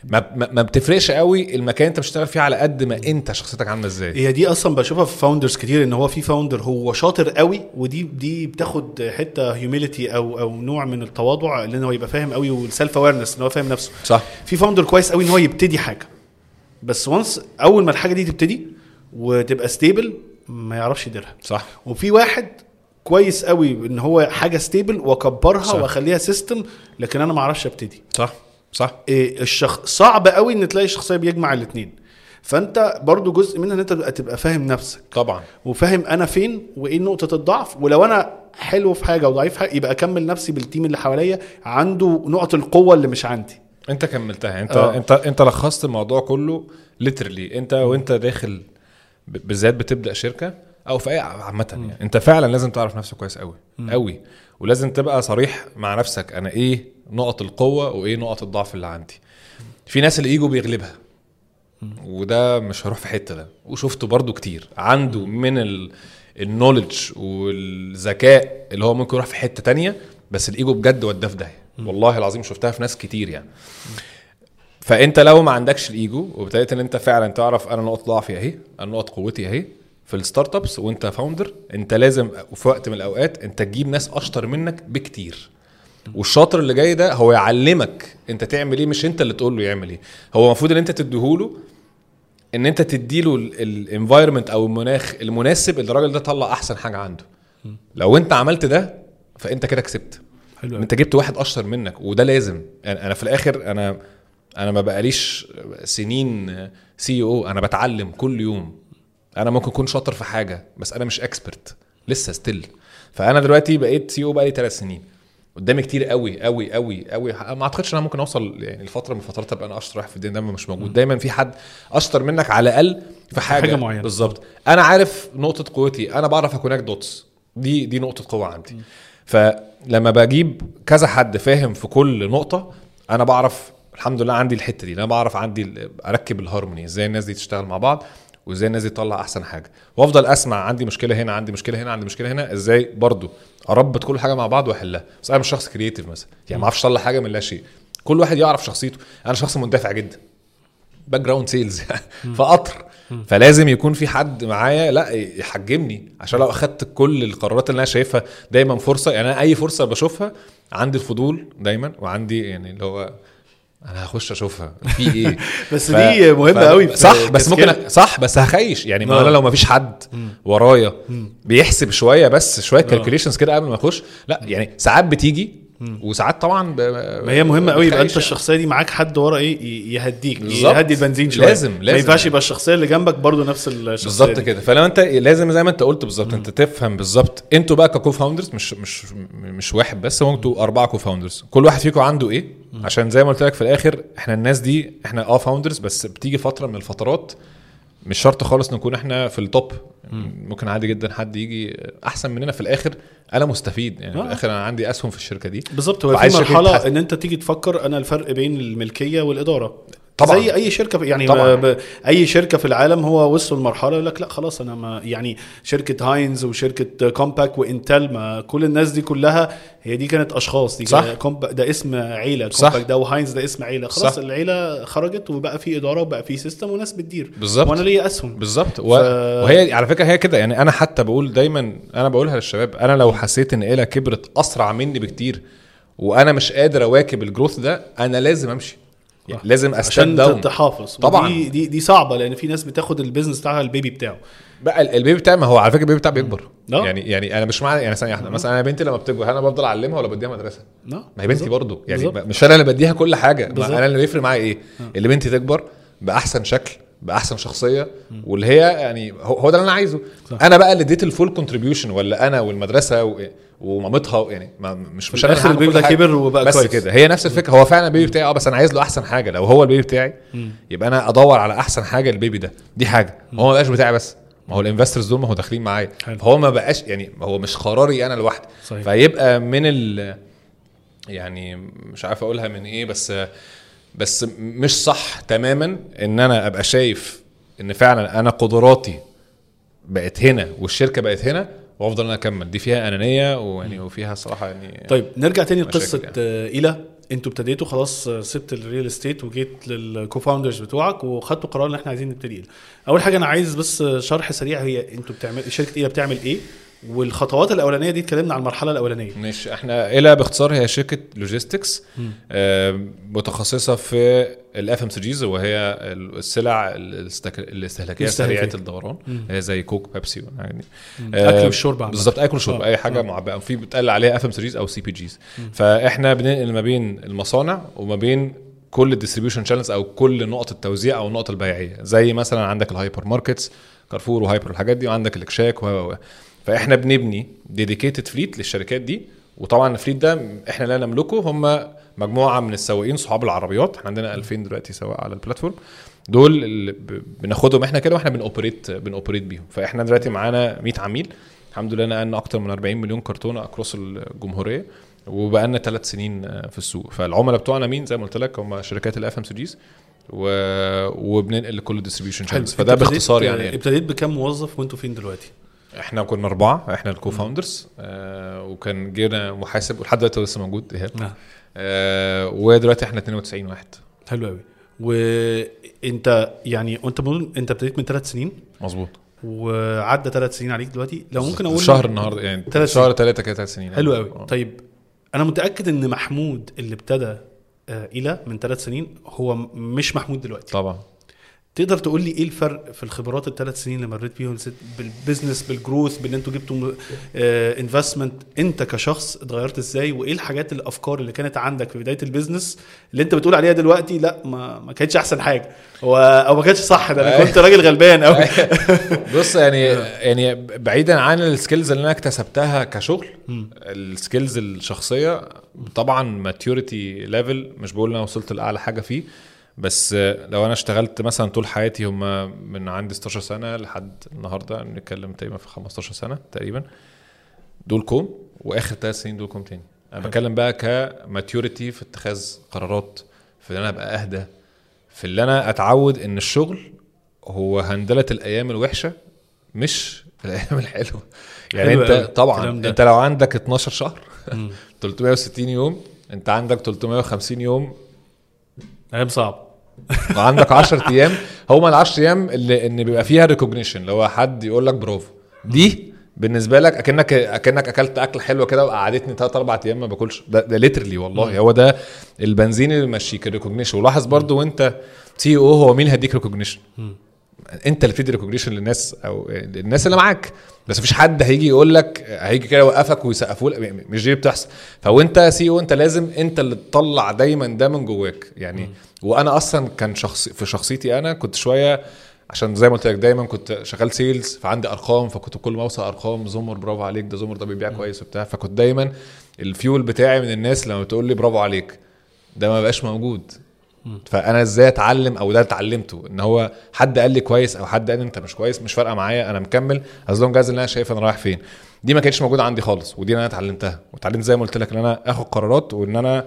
ما, ما بتفرقش قوي المكان انت بتشتغل فيه على قد ما انت شخصيتك عاملة إزاي. هي دي أصلا بشوفها في founders كتير إن هو في founder هو شاطر قوي ودي دي بتاخد حتة humility أو أو نوع من التواضع إن هو يبقى فاهم قوي وال self awareness إن هو فاهم نفسه. صح. في founder كويس قوي إن هو يبتدي حاجة. بس once أول ما الحاجة دي تبتدي وتبقى stable ما يعرفش يديرها. صح. وفي واحد كويس قوي إن هو حاجة stable وأكبرها وأخليها system لكن أنا ما أعرفش أبتدي. صح. صح؟ إيه الشخ... صعب قوي إن تلاقي شخصية بيجمع الاثنين فأنت برضو جزء منها إن أنت تبقى فاهم نفسك. طبعا. وفاهم أنا فين وإيه نقطة الضعف. ولو أنا حلو في حاجة وضعيف في حاجة يبقى أكمل نفسي بال team اللي حواليا عنده نقط القوة اللي مش عندي. أنت كملتها. انت أوه. انت أنت لخصت الموضوع كله literally أنت وأنت داخل بالذات بتبدأ شركة أو في اي عامة يعني. أنت فعلا لازم تعرف نفسك كويس قوي. قوي. ولازم تبقى صريح مع نفسك. أنا إيه نقط القوة وإيه نقط الضعف اللي عندي. في ناس الإيجو بيغلبها. وده مش هروح في حتة ده. وشفته برضو كتير. عنده من النولج والذكاء اللي هو ممكن يروح في حتة تانية بس الإيجو بجد وداه في داهية. والله العظيم شفتها في ناس كتير يعني. فأنت لو ما عندكش الإيجو وابتديت إن أنت فعلا تعرف أنا نقط ضعفي أهي أنا نقط قوتي أهي في ال startups وأنت founder أنت لازم في وقت من الأوقات أنت تجيب ناس أشطر منك بكتير. والشاطر اللي جاي ده هو يعلمك انت تعمل إيه مش انت اللي تقول له يعمل إيه. هو المفروض ان انت تديهوله ان انت تديله ال environment أو المناخ المناسب اللي الراجل ده طلع احسن حاجة عنده. لو انت عملت ده فانت كده كسبت. حلو انت جبت واحد اشطر منك وده لازم. يعني أنا في الآخر أنا أنا ما بقاليش سنين CEO أنا بتعلم كل يوم. أنا ممكن أكون شاطر في حاجة بس أنا مش expert لسه still فأنا دلوقتي بقيت CEO بقالي ثلاث سنين. قدامي كتير قوي قوي قوي قوي. ما اعتقدش إن أنا ممكن أوصل يعني الفترة من الفترات أبقى أنا أشطر واحد في الدنيا. ده مش موجود. دايما في حد أشطر منك على الأقل في حاجة, حاجة. معينة. بالظبط. أنا عارف نقطة قوتي. أنا بعرف أ connect dots. دي دي نقطة قوة عندي. فلما بجيب كذا حد فاهم في كل نقطة أنا بعرف الحمد لله عندي الحتة دي. أنا بعرف عندي أركب الهارموني. إزاي الناس دي تشتغل مع بعض. وإزاي الناس دي تطلع أحسن حاجة. وأفضل أسمع عندي مشكلة هنا عندي مشكلة هنا عندي مشكلة هنا. إزاي؟ برضو أربط كل حاجة مع بعض وأحلها. بس أنا مش شخص creative مثلا. يعني ما أعرفش أطلع حاجة من لا شيء. كل واحد يعرف شخصيته. أنا شخص مندفع جدا. background sales فقطر فلازم يكون في حد معايا لا يحجمني. عشان لو أخدت كل القرارات اللي أنا شايفها دايما فرصة. يعني أنا أي فرصة بشوفها عندي الفضول دايما. وعندي يعني اللي هو أنا هخش اشوفها. في إيه؟ بس ف... دي مهمة قوي. صح بس ممكن أ... صح بس هخيش. يعني ما أنا لو ما فيش حد ورايا بيحسب شوية بس شوية كالكوليشنز كده قبل ما أخش لا يعني ساعات بتيجي وساعات طبعا ب... ما هي مهمة قوي يبقى أنت الشخصية دي معاك حد ورا إيه يهديك بالزبط. يهدي البنزين شوية. لازم لازم ما ينفعش يبقى الشخصية اللي جنبك برضو نفس الشخصية بالظبط كده. فلو أنت لازم زي ما أنت قلت بالظبط أنت تفهم بالظبط. أنتوا بقى ك co-founders مش مش مش واحد بس هو أنتوا أربعة co-founders كل واحد فيكم عنده إيه؟ عشان زي ما قلت لك في الآخر إحنا الناس دي إحنا آه founders بس بتيجي فترة من الفترات مش شرط خالص نكون إحنا في ال top ممكن عادي جدا حد يجي أحسن مننا في الآخر أنا مستفيد. يعني في آه. الآخر أنا عندي أسهم في الشركة دي. بالظبط هو في مرحلة. إن أنت تيجي تفكر أنا الفرق بين الملكية والإدارة. طبعاً. زي أي شركة في- يعني طبعاً. أي شركة في العالم هو وصلوا لمرحلة يقول لك لا خلاص أنا ما يعني شركة Heinz وشركة Compaq و Intel ما كل الناس دي كلها هي دي كانت أشخاص دي صح. ده اسم عيلة. Compaq ده و Heinz ده اسم عيلة خلاص صح. العيلة خرجت وبقى في إدارة وبقى في system وناس بتدير بالظبط. وأنا ليا أسهم بالظبط و... ف- وهي على فكرة هي كده يعني أنا حتى بقول دايما أنا بقولها للشباب أنا لو حسيت إن إيلا كبرت أسرع مني بكتير وأنا مش قادر أواكب ال growth ده أنا لازم أمشي يعني لازم عشان أ step down تحافظ طبعاً. دي دي, دي صعبة لأن في ناس بتاخد ال business بتاعها ال baby بتاعه بقى ال- ال baby بتاعي ما هو على فكرة ال baby بتاعي بيكبر. يعني يعني أنا مش معنى يعني ثانية واحدة مثلا أنا بنتي لما بتكبر هل أنا بفضل أعلمها ولا بديها مدرسة؟ لا ما هي بنتي. برضه يعني بالظبط. مش أنا اللي بديها كل حاجة ما بالظبط. أنا اللي بيفرق معايا إيه؟ اللي بنتي تكبر بأحسن شكل بأحسن شخصية واللي هي يعني هو هو ده اللي أنا عايزه صح. أنا بقى اللي اديت ال full contribution ولا أنا والمدرسة و... ومامتها يعني ما مش مش هعمل ال baby ده. كبر وبقى بس كويس. كده. هي نفس الفكرة. هو فعلا ال baby بتاعي آه بس أنا عايز له أحسن حاجة. لو هو ال baby بتاعي يبقى أنا أدور على أحسن حاجة لل baby ده. دي حاجة. هو ما بقاش بتاعي بس. ما هو ال investors دول ما هو داخلين معايا. فهو ما بقاش يعني هو مش قراري أنا لوحدي. فيبقى من ال يعني مش عارف أقولها من إيه بس بس مش صح تماما إن أنا أبقى شايف إن فعلا أنا قدراتي بقت هنا والشركة بقت هنا. وأفضل أنا أكمل دي فيها أنانية ويعني وفيها صراحة يعني طيب نرجع تاني لقصة يعني. آه، إيلا أنتوا ابتديتوا خلاص آه، سبت ال real estate وجيت لل co-founders بتوعك وخدتوا قرار إن إحنا عايزين نبتدي. أول حاجة أنا عايز بس آه، شرح سريع هي أنتوا بتعمل شركة إيلا بتعمل إيه والخطوات الأولانية دي اتكلمنا عن المرحلة الأولانية مش إحنا إيلا باختصار هي شركة logistics آه، متخصصة في ال FMCGs وهي السلع الاستهلاكية. سريعة الدوران هي زي Coke Pepsi والحاجات دي أكل والشرب. بالظبط أكل وشرب آه. أي حاجة آه. معبأه في بتقال عليها FMCGs أو CPGs فإحنا بننقل ما بين المصانع وما بين كل ال distribution channels أو كل نقط التوزيع أو النقط البيعية زي مثلا عندك ال hypermarkets Carrefour و Hyper والحاجات دي وعندك الإكشاك و. فإحنا بنبني dedicated fleet للشركات دي وطبعا ال fleet ده إحنا لا نملكه هم مجموعة من السواقين صحاب العربيات إحنا عندنا 2000 دلوقتي سواق على ال platform دول اللي بناخدهم إحنا كده وإحنا بن operate بن operate بيهم. فإحنا دلوقتي معانا 100 عميل. الحمد لله نقلنا أكتر من 40 مليون كرتونه across الجمهورية وبقالنا ثلاث سنين آه، في السوق. فالعملاء بتوعنا مين؟ زي ما قلت لك هم شركات ال FMCGs وبننقل لكل ال distribution channels فده باختصار يعني. ابتديت بكام موظف وأنتوا فين دلوقتي؟ إحنا كنا أربعة إحنا ال co founders آه وكان جينا محاسب ولحد دلوقتي هو لسه موجود ايهاب نعم. آه ودلوقتي إحنا 92 واحد. حلو قوي. وانت يعني انت انت ابتديت من ثلاث سنين؟ مظبوط. وعدى ثلاث سنين عليك دلوقتي؟ لو ممكن أقول شهر النهارده يعني تلات شهر ثلاثة كده ثلاث سنين. حلو يعني. قوي. آه. طيب أنا متأكد إن محمود اللي ابتدى آه، إلى من ثلاث سنين هو مش محمود دلوقتي. طبعا. تقدر تقول لي إيه الفرق في الخبرات الثلاث سنين اللي مريت بيهم؟ بالبزنس بالجروث بإن أنتوا جبتوا investment أنت كشخص اتغيرت إزاي؟ وإيه الحاجات الأفكار اللي كانت عندك في بداية ال business اللي أنت بتقول عليها دلوقتي؟ لأ ما ما كانتش أحسن حاجة. هو أو ما كانش صح ده أنا كنت راجل غلبان قوي بص يعني يعني بعيدا عن ال skills اللي أنا اكتسبتها كشغل ال skills الشخصية طبعا maturity level مش بقول أنا وصلت لأعلى حاجة فيه. بس لو أنا اشتغلت مثلا طول حياتي هم من عندي 16 سنة لحد النهارده بنتكلم تقريبا في 15 سنة تقريبا. دول كوم وآخر ثلاث سنين دول كوم تاني. أنا بتكلم بقى ك maturity في اتخاذ قرارات في إن أنا أبقى أهدى في اللي أنا أتعود إن الشغل هو هندلة الأيام الوحشة مش الأيام الحلوة. يعني أنت طبعا. أنت لو عندك 12 شهر 360 يوم أنت عندك 350 يوم. أيام صعب وعندك 10 أيام هما ال 10 أيام اللي ان بيبقى فيها recognition اللي هو حد يقول لك برافو. دي بالنسبة لك اكنك أكنك أكلت أكل حلوة كده وقعدتني 3 4 أيام ما باكلش. ده, ده literally والله. هو ده البنزين اللي بيمشيك ال recognition ولاحظ برضو وأنت CEO هو مين هيديك recognition أنت اللي بتدي recognition للناس أو الناس اللي معاك. بس مفيش حد هيجي يقول لك هيجي كده يوقفك ويسقفوا لك مش دي بتحصل. فوانت CEO أنت لازم أنت اللي تطلع دايما ده من جواك. يعني وأنا أصلا كان شخص في شخصيتي أنا كنت شوية عشان زي ما قلت لك دايما كنت شغال sales فعندي أرقام فكنت كل ما أوصل أرقام زمر برافو عليك ده زمر ده بيبيع كويس وبتاع. فكنت دايما الفيول بتاعي من الناس لما بتقول لي برافو عليك ده ما بقاش موجود. فأنا إزاي أتعلم أو ده اتعلمته؟ إن هو حد قال لي كويس أو حد قال لي أنت مش كويس مش فارقة معايا أنا مكمل. as long إن أنا شايف أنا رايح فين. دي ما كانتش موجودة عندي خالص ودي أنا اتعلمتها. واتعلمت زي ما قلت لك إن أنا آخد قرارات وإن أنا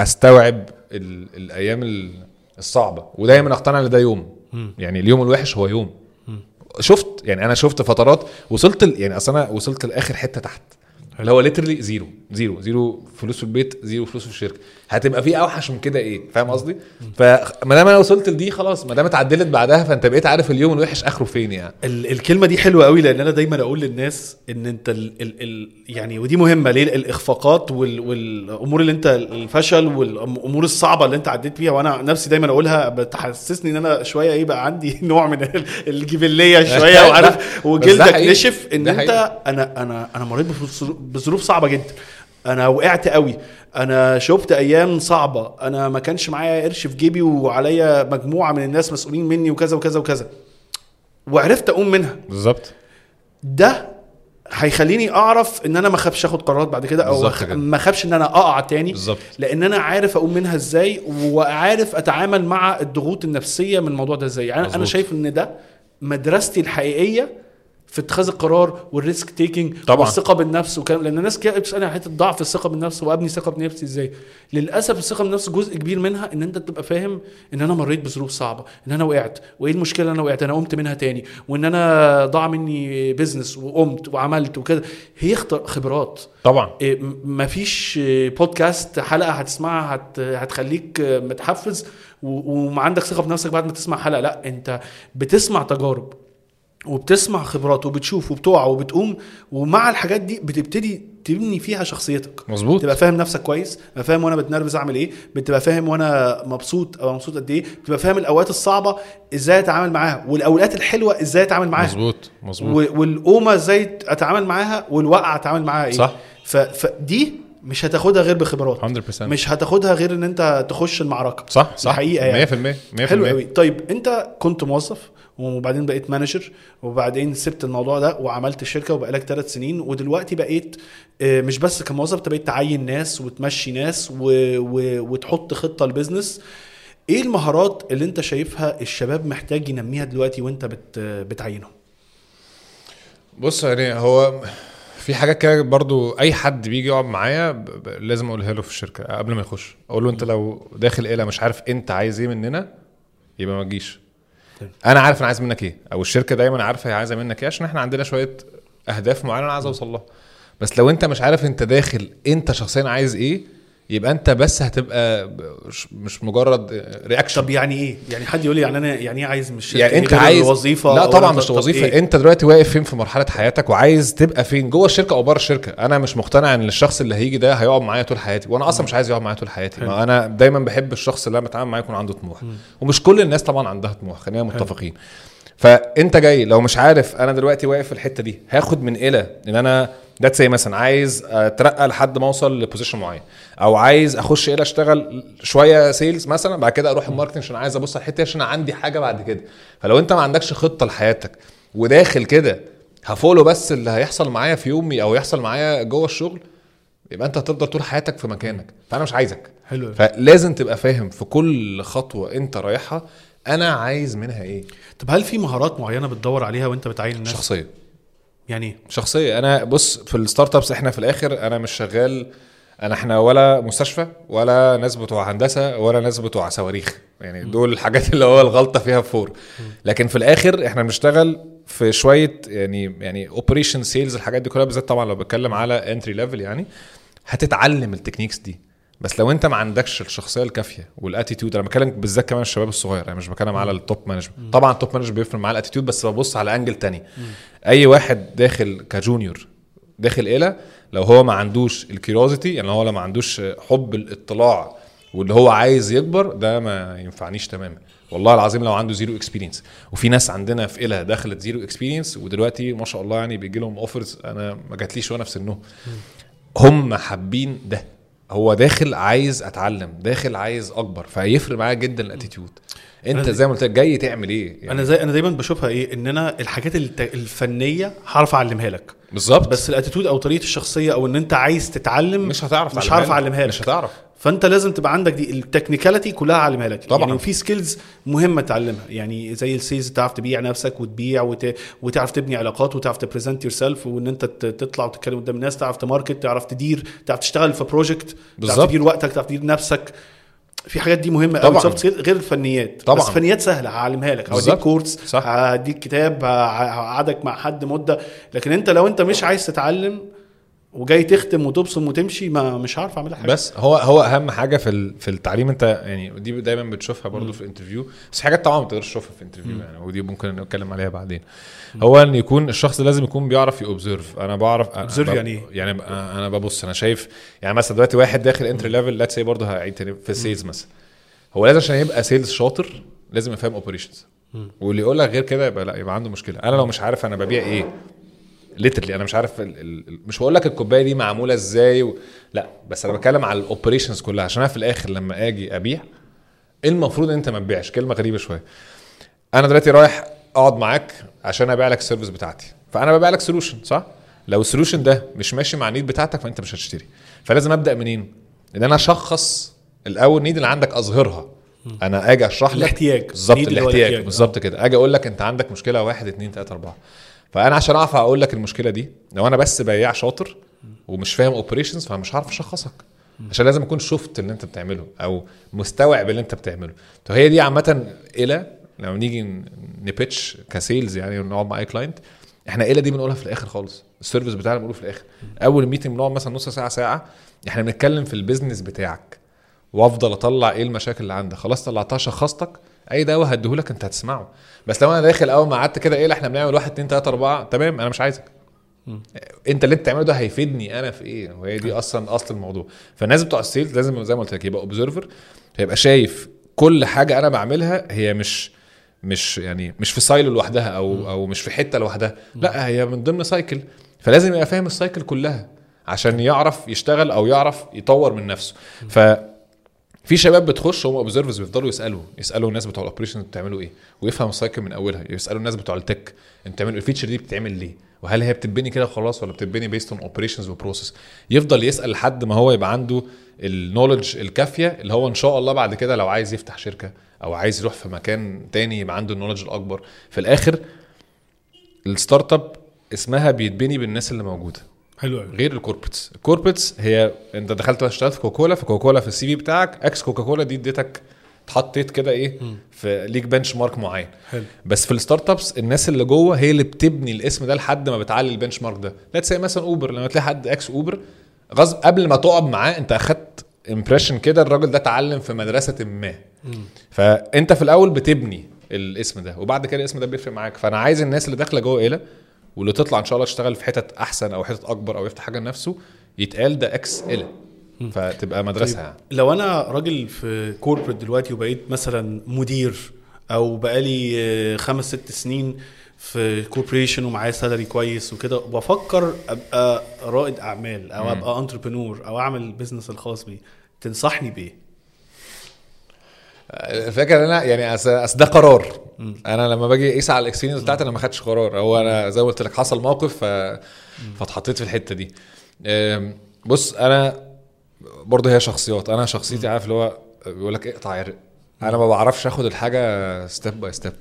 أستوعب الأيام ال- الصعبة. ودايما أقتنع إن ده يوم. يعني اليوم الوحش هو يوم. شفت يعني أنا شفت فترات وصلت يعني أصل أنا وصلت لآخر حتة تحت. اللي هو literally zero. zero. zero فلوس في البيت zero فلوس في الشركة. هتبقى في أوحش من كده إيه؟ فاهم قصدي؟ فما دام أنا وصلت لدي خلاص ما دام اتعدلت بعدها فأنت بقيت عارف اليوم الوحش آخره فين يعني. ال- الكلمة دي حلوة قوي لأن أنا دايما أقول للناس إن أنت ال ال ال يعني ودي مهمة ليه؟ الإخفاقات وال والأمور اللي أنت الفشل والأمور الصعبة اللي أنت عديت فيها وأنا نفسي دايما أقولها بتحسسني إن أنا شوية إيه بقى عندي نوع من ال- الجبلية شوية وعارف؟ وجلدك. نشف إن أنت. أنا أنا أنا مريت بظروف صعبة جدا. أنا وقعت قوي. أنا شفت أيام صعبة. أنا ما كانش معايا قرش في جيبي وعليا مجموعة من الناس مسؤولين مني وكذا وكذا وكذا. وعرفت أقوم منها. بالظبط. ده هيخليني أعرف إن أنا ما اخافش آخد قرارات بعد كده أو. ما اخافش إن أنا أقع تاني. بالظبط. لأن أنا عارف أقوم منها إزاي وعارف أتعامل مع الضغوط النفسية من الموضوع ده إزاي. يعني أنا. شايف إن ده مدرستي الحقيقية في اتخاذ القرار وال risk taking طبعا. والثقه بالنفس وكلام. لأن الناس كده بتسألني على حتة ضعف الثقة بالنفس وأبني ثقة بنفسي إزاي. للأسف الثقة بالنفس جزء كبير منها إن أنت تبقى فاهم إن أنا مريت بظروف صعبة إن أنا وقعت. وإيه المشكلة اللي أنا وقعت؟ أنا قمت منها تاني. وإن أنا ضاع مني business وقمت وعملت وكده. هي خبرات. طبعا. م- مفيش بودكاست حلقة هتسمعها هت هتخليك آه، متحفز و- وما عندك ثقة بنفسك بعد ما تسمع حلقة. لأ أنت بتسمع تجارب. وبتسمع خبرات وبتشوف وبتقع وبتقوم ومع الحاجات دي بتبتدي تبني فيها شخصيتك. مظبوط. تبقى فاهم نفسك كويس تبقى فاهم وأنا بتنرفز اعمل إيه بتبقى فاهم وأنا مبسوط أو مبسوط قد إيه بتبقى فاهم الاوقات الصعبة إزاي اتعامل معاها والاوقات الحلوة إزاي اتعامل معاها. مظبوط مظبوط. والقومة إزاي اتعامل معاها والوقعة اتعامل معاها إيه. صح. ف... فدي مش هتاخدها غير بخبرات. 100% مش هتاخدها غير ان انت تخش المعركة. صح صح. حقيقة يعني. 100% 100% حلو قوي. طيب انت كنت موظف؟ وبعدين بقيت manager وبعدين سبت الموضوع ده وعملت شركة وبقالك ثلاث سنين. ودلوقتي بقيت آه، مش بس كموظف انت بقيت تعين ناس وتمشي ناس و... و... وتحط خطة ل business. إيه المهارات اللي انت شايفها الشباب محتاج ينميها دلوقتي وانت بت... بتعينهم؟ بص يعني هو في حاجات كده برضو أي حد بيجي يقعد معايا ب- لازم أقولها له في الشركة قبل ما يخش. أقول له أنت لو داخل إيه مش عارف أنت عايز إيه مننا يبقى ما تجيش. أنا عارف أنا عايز منك إيه أو الشركة دايما عارفة هي عايزة منك إيه عشان إحنا عندنا شوية اهداف معينة أنا عايز اوصل لها. بس لو انت مش عارف انت داخل انت شخصيا عايز إيه يبقى انت بس هتبقى مش- مش مجرد رياكشن طب يعني إيه؟ يعني حد يقول لي يعني أنا يعني إيه عايز من الشركة يعني انت عايز الوظيفة لا طبعا مش وظيفة. إيه؟ انت دلوقتي واقف فين في مرحلة حياتك وعايز تبقى فين؟ جوه الشركة أو بره الشركة. أنا مش مقتنع إن الشخص اللي هيجي ده هيقعد معايا طول حياتي وأنا أصلا مش عايز يقعد معايا طول حياتي. ما أنا دايما بحب الشخص اللي أنا بتعامل معاه يكون عنده طموح. ومش كل الناس طبعا عندها طموح خلينا متفقين. فأنت جاي لو مش عارف أنا دلوقتي واقف في الحتة دي هاخد من ILLA إن أنا ذات زي مثلا عايز أترقى لحد ما أوصل ل position معين أو عايز أخش ILLA أشتغل شوية sales مثلا بعد كده أروح ال marketing عشان عايز أبص على الحتة عشان عندي حاجة بعد كده. فلو أنت ما عندكش خطة لحياتك وداخل كده ه follow بس اللي هيحصل معايا في يومي أو يحصل معايا جوه الشغل يبقى أنت هتفضل طول حياتك في مكانك. فأنا مش عايزك. حلو. فلازم تبقى فاهم في كل خطوة أنت رايحها أنا عايز منها إيه. طب هل في مهارات معينة بتدور عليها وأنت بتعين الناس؟ شخصية. يعني؟ شخصية. أنا بص في ال startups إحنا في الآخر أنا مش شغال أنا إحنا ولا مستشفى ولا ناس بتوع هندسة ولا ناس بتوع صواريخ. يعني دول الحاجات اللي هو الغلطة فيها فور. لكن في الآخر إحنا بنشتغل في شوية يعني يعني operation sales الحاجات دي كلها بالذات طبعا لو بتكلم على entry level يعني هتتعلم ال techniques دي. بس لو انت ما عندكش الشخصية الكافية وال attitude أنا بتكلم بالذات كمان الشباب الصغير أنا مش بتكلم على ال top management طبعا ال top management بيفرق معاه ال attitude بس ببص على angle تاني. أي واحد داخل ك junior داخل ILLA لو هو ما عندوش ال curiosity يعني هو لو ما عندوش حب الاطلاع واللي هو عايز يكبر ده ما ينفعنيش تماما. والله العظيم لو عنده zero experience وفي ناس عندنا في ILLA دخلت zero experience ودلوقتي ما شاء الله يعني بيجي لهم offers أنا ما جاتليش وأنا في سنهم. هم حابين ده. هو داخل عايز أتعلم داخل عايز أكبر فهيفرق معايا جدا ال attitude أنت زي ما قلت لك جاي تعمل إيه؟ يعني أنا زي أنا دايما بشوفها إيه؟ إن أنا الحاجات الفنية هعرف أعلمها لك. بالظبط. بس ال attitude أو طريقة الشخصية أو إن أنت عايز تتعلم مش هتعرف مش هعرف. أعلمها لك. مش هتعرف. فانت لازم تبقى عندك دي ال technicality كلها علمها لك طبعاً. يعني وفي skills مهمة تعلمها يعني زي ال sales تعرف تبيع نفسك وتبيع وت... وتعرف تبني علاقات وتعرف ت present yourself وإن أنت تطلع وتتكلم قدام الناس تعرف ت market تعرف تدير تعرف تشتغل في project تعرف بالظبط. تدير وقتك تعرف تدير نفسك في حاجات دي مهمة قوي. soft غير الفنيات طبعاً. بس فنيات سهلة هعلمها لك بالظبط. كورس. هديك كتاب هقعدك مع حد مدة لكن أنت لو أنت مش عايز تتعلم وجاي تختم وتبصم وتمشي ما مش عارف أعمل حاجة. بس هو هو أهم حاجة في في التعليم أنت يعني دي دايما بتشوفها برضو في ال interview بس حاجات طبعا ما تقدرش تشوفها في ال interview يعني ودي ممكن نتكلم عليها بعدين. هو إن يكون الشخص لازم يكون بيعرف ي observe أنا بعرف ب- يعني إيه؟ يعني أنا ببص أنا شايف يعني مثلا دلوقتي واحد داخل entry level let's see برضه هعيد تاني في ال sales مثلا. هو لازم عشان يبقى sales شاطر لازم يفهم operations واللي يقول لك غير كده يبقى لأ يبقى عنده مشكلة. أنا لو مش عارف أنا ببيع إيه؟ literally أنا مش عارف ال ال مش بقول لك الكوباية دي معمولة إزاي و... لا بس أنا بتكلم على ال operations كلها عشان أنا في الآخر لما آجي أبيع المفروض إن أنت ما تبيعش كلمة غريبة شوية. أنا دلوقتي رايح أقعد معاك عشان أبيع لك ال service بتاعتي فأنا ببيع لك solution صح؟ لو ال solution ده مش ماشي مع ال need بتاعتك فأنت مش هتشتري. فلازم أبدأ منين؟ إن أنا أشخص الأول need اللي عندك أظهرها. أنا آجي أشرح لك الاحتياج. بالظبط الاحتياج. بالظبط كده. آجي أقول لك أنت عندك مشكلة واحد اتنين تلاتة أربعة. فأنا عشان أعرف أقول لك المشكلة دي لو أنا بس بياع شاطر ومش فاهم operations فمش هعرف أشخصك. عشان لازم أكون شفت اللي أنت بتعمله أو مستوعب اللي أنت بتعمله. فهي دي عامة اللي لما نيجي ن pitch ك sales يعني ونقعد مع أي client إحنا اللي دي بنقولها في الآخر خالص. ال service بتاعنا بنقوله في الآخر. أول meeting بنقعد مثلا نص ساعة ساعة إحنا بنتكلم في ال business بتاعك. وأفضل أطلع إيه المشاكل اللي عندك؟ خلاص طلعتها شخصتك أي دواء هديهولك أنت هتسمعه. بس لو أنا داخل أول ما قعدت كده إيه لا إحنا بنعمل واحد اتنين تلاتة أربعة تمام أنا مش عايزك. أنت اللي أنت بتعمله ده هيفيدني أنا في إيه؟ وهي دي أصلا أصل الموضوع. فالناس بتوع ال sales لازم زي ما قلت لك يبقى observer هيبقى شايف كل حاجة أنا بعملها هي مش مش يعني مش في silo لوحدها أو أو مش في حتة لوحدها. لا هي من ضمن cycle فلازم يبقى فاهم ال cycle كلها عشان يعرف يشتغل أو يعرف يطور من نفسه. ف في شباب بتخش هم observers بيفضلوا يسألوا يسألوا الناس بتوع ال operation بتعملوا إيه؟ ويفهم ال cycle من أولها يسألوا الناس بتوع ال tech أنتوا بتعملوا ال feature دي بتتعمل ليه؟ وهل هي بتتبني كده خلاص ولا بتتبني based on operations و process يفضل يسأل لحد ما هو يبقى عنده ال knowledge الكافية اللي هو إن شاء الله بعد كده لو عايز يفتح شركة أو عايز يروح في مكان تاني يبقى عنده ال knowledge الأكبر. في الآخر ال startup اسمها بيتبني بالناس اللي موجودة. حلو قوي. غير ال corporates. ال corporates هي انت دخلت اشتغلت في كوكاكولا في كوكاكولا في ال CV بتاعك ex كوكاكولا دي اديتك اتحطيت كده إيه في ليك benchmark معين. حلو. بس في ال startups الناس اللي جوه هي اللي بتبني الاسم ده لحد ما بتعلي ال benchmark ده. لا تسمي مثلا اوبر لما تلاقي حد ex اوبر غصب قبل ما تقعد معاه انت اخدت impression كده الراجل ده اتعلم في مدرسة ما. فانت في الأول بتبني الاسم ده وبعد كده الاسم ده بيفرق معاك. فأنا عايز الناس اللي داخلة جوه إيلا واللي تطلع إن شاء الله تشتغل في حتت أحسن أو حتت أكبر أو يفتح حاجة لنفسه يتقال ده ex ايلا فتبقى مدرسة يعني. لو أنا راجل في corporate دلوقتي وبقيت مثلا مدير أو بقالي آه، خمس ست سنين في corporation ومعايا salary كويس وكده وبفكر أبقى رائد أعمال أو أبقى entrepreneur أو أعمل ال business الخاص بي تنصحني بإيه؟ الفكرة إن أنا يعني أصل ده قرار. أنا لما باجي أقيس على ال experience بتاعتي أنا ما خدتش قرار. هو أنا زي ما قلت لك حصل موقف ف... فاتحطيت في الحتة دي. بص أنا برضه هي شخصيات. أنا شخصيتي عارف اللي هو بيقول لك اقطع عرق. أنا ما بعرفش آخد الحاجة step by step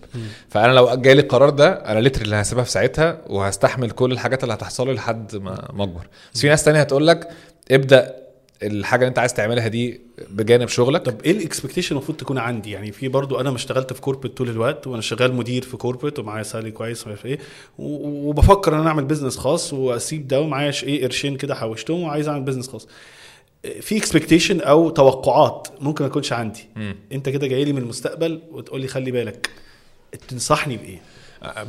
فأنا لو جالي القرار ده أنا literally هسيبها في ساعتها وهستحمل كل الحاجات اللي هتحصل لي لحد ما ما أكبر. بس في ناس تانية هتقول لك ابدأ الحاجة اللي انت عايز تعملها دي بجانب شغلك؟ طب إيه ال expectation المفروض تكون عندي؟ يعني في برضو أنا ما اشتغلت في corporate طول الوقت وأنا شغال مدير في corporate ومعايا salary كويس ومش إيه وبفكر إن أنا أعمل business خاص وأسيب ده ومعايا إيه قرشين كده حوشتهم وعايز أعمل business خاص. في expectation أو توقعات ممكن ما تكونش عندي. مم. انت كده جاي لي من المستقبل وتقول لي خلي بالك. تنصحني بإيه؟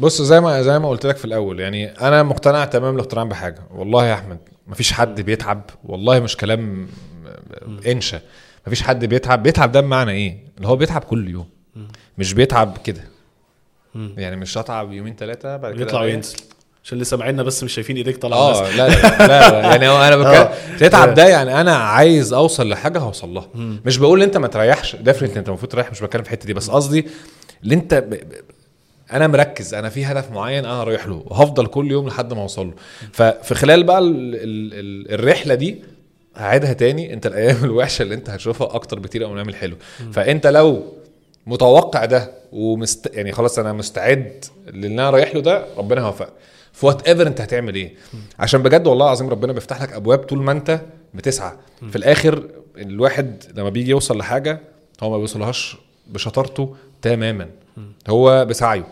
بص زي ما زي ما قلت لك في الأول يعني أنا مقتنع تمام الاقتناع بحاجة. والله يا أحمد مفيش حد بيتعب. والله مش كلام انشا. مفيش حد بيتعب. بيتعب ده بمعنى إيه؟ اللي هو بيتعب كل يوم. مش بيتعب كده. يعني مش هتعب يومين ثلاثة بعد كده يطلع أريح. وينزل. عشان اللي سامعيننا بس مش شايفين إيديك طالعة آه لا لا, لا, لا. يعني هو أنا آه. بتكلم تتعب ده يعني أنا عايز أوصل لحاجة هوصل لها. مش بقول أنت ما تريحش. ديفنتلي أنت المفروض تريح مش بتكلم في الحتة دي. بس قصدي اللي أنت. أنا مركز أنا في هدف معين أنا رايح له وهفضل كل يوم لحد ما اوصل له. ففي خلال بقى ال... ال... ال... الرحلة دي هعيدها تاني انت الأيام الوحشة اللي انت هتشوفها أكتر بكتير قوي من الأيام الحلوه فأنت لو متوقع ده ومست يعني خلاص أنا مستعد للي أنا رايح له ده ربنا هيوفقك في وات إيفر أنت هتعمل إيه؟ عشان بجد والله العظيم ربنا بيفتح لك أبواب طول ما أنت بتسعى. في الآخر الواحد لما بيجي يوصل لحاجة هو ما بيوصلهاش بشطارته تماما. هو بسعيه.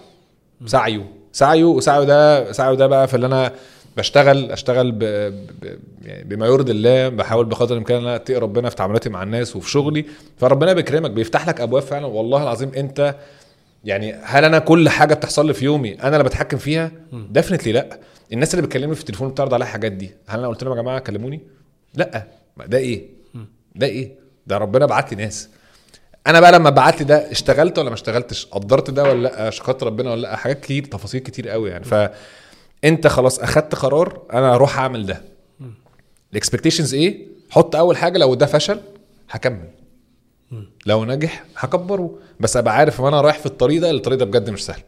سعيه. سعيه وسعيه ده سعيه ده بقى في اللي أنا بشتغل أشتغل ب... ب... يعني بما يرضي الله بحاول بقدر الإمكان إن أنا أتقي ربنا في تعاملاتي مع الناس وفي شغلي. فربنا بيكرمك بيفتح لك أبواب فعلا. والله العظيم أنت يعني هل أنا كل حاجة بتحصل لي في يومي أنا اللي بتحكم فيها؟ ديفنتلي لأ. الناس اللي بتكلمني في التليفون بتعرض عليا الحاجات دي. هل أنا قلت لهم يا جماعة كلموني؟ لأ. ده إيه؟ ده إيه؟ ده ربنا بعت لي ناس. أنا بقى لما بعت لي ده اشتغلت ولا ما اشتغلتش؟ قدرت ده ولا لأ؟ شكرت ربنا ولا لأ؟ حاجات كتير تفاصيل كتير قوي يعني. فأنت خلاص أخدت قرار أنا هروح أعمل ده. الاكسبكتيشنز إيه؟ حط أول حاجة لو ده فشل هكمل. لو نجح هكبره. بس أبقى عارف إن أنا رايح في الطريق ده الطريق ده بجد مش سهل.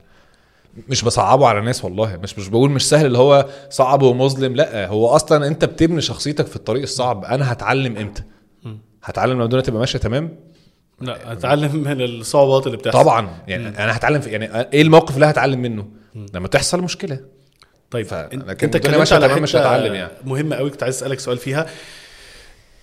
مش بصعبه على الناس والله. مش مش بقول مش سهل اللي هو صعب ومظلم لأ. هو أصلا أنت بتبني شخصيتك في الطريق الصعب. أنا هتعلم إمتى؟ هتعلم لما الدنيا تبقى ماشية تمام؟ لا اتعلم من الصعوبات اللي بتحصل. طبعا. يعني أنا هتعلم في يعني إيه الموقف اللي هتعلم منه؟ لما تحصل مشكلة. طيب ف- أنت اتكلمت ماشية على تمام مش هتعلم يعني. مهمة قوي كنت عايز أسألك سؤال فيها.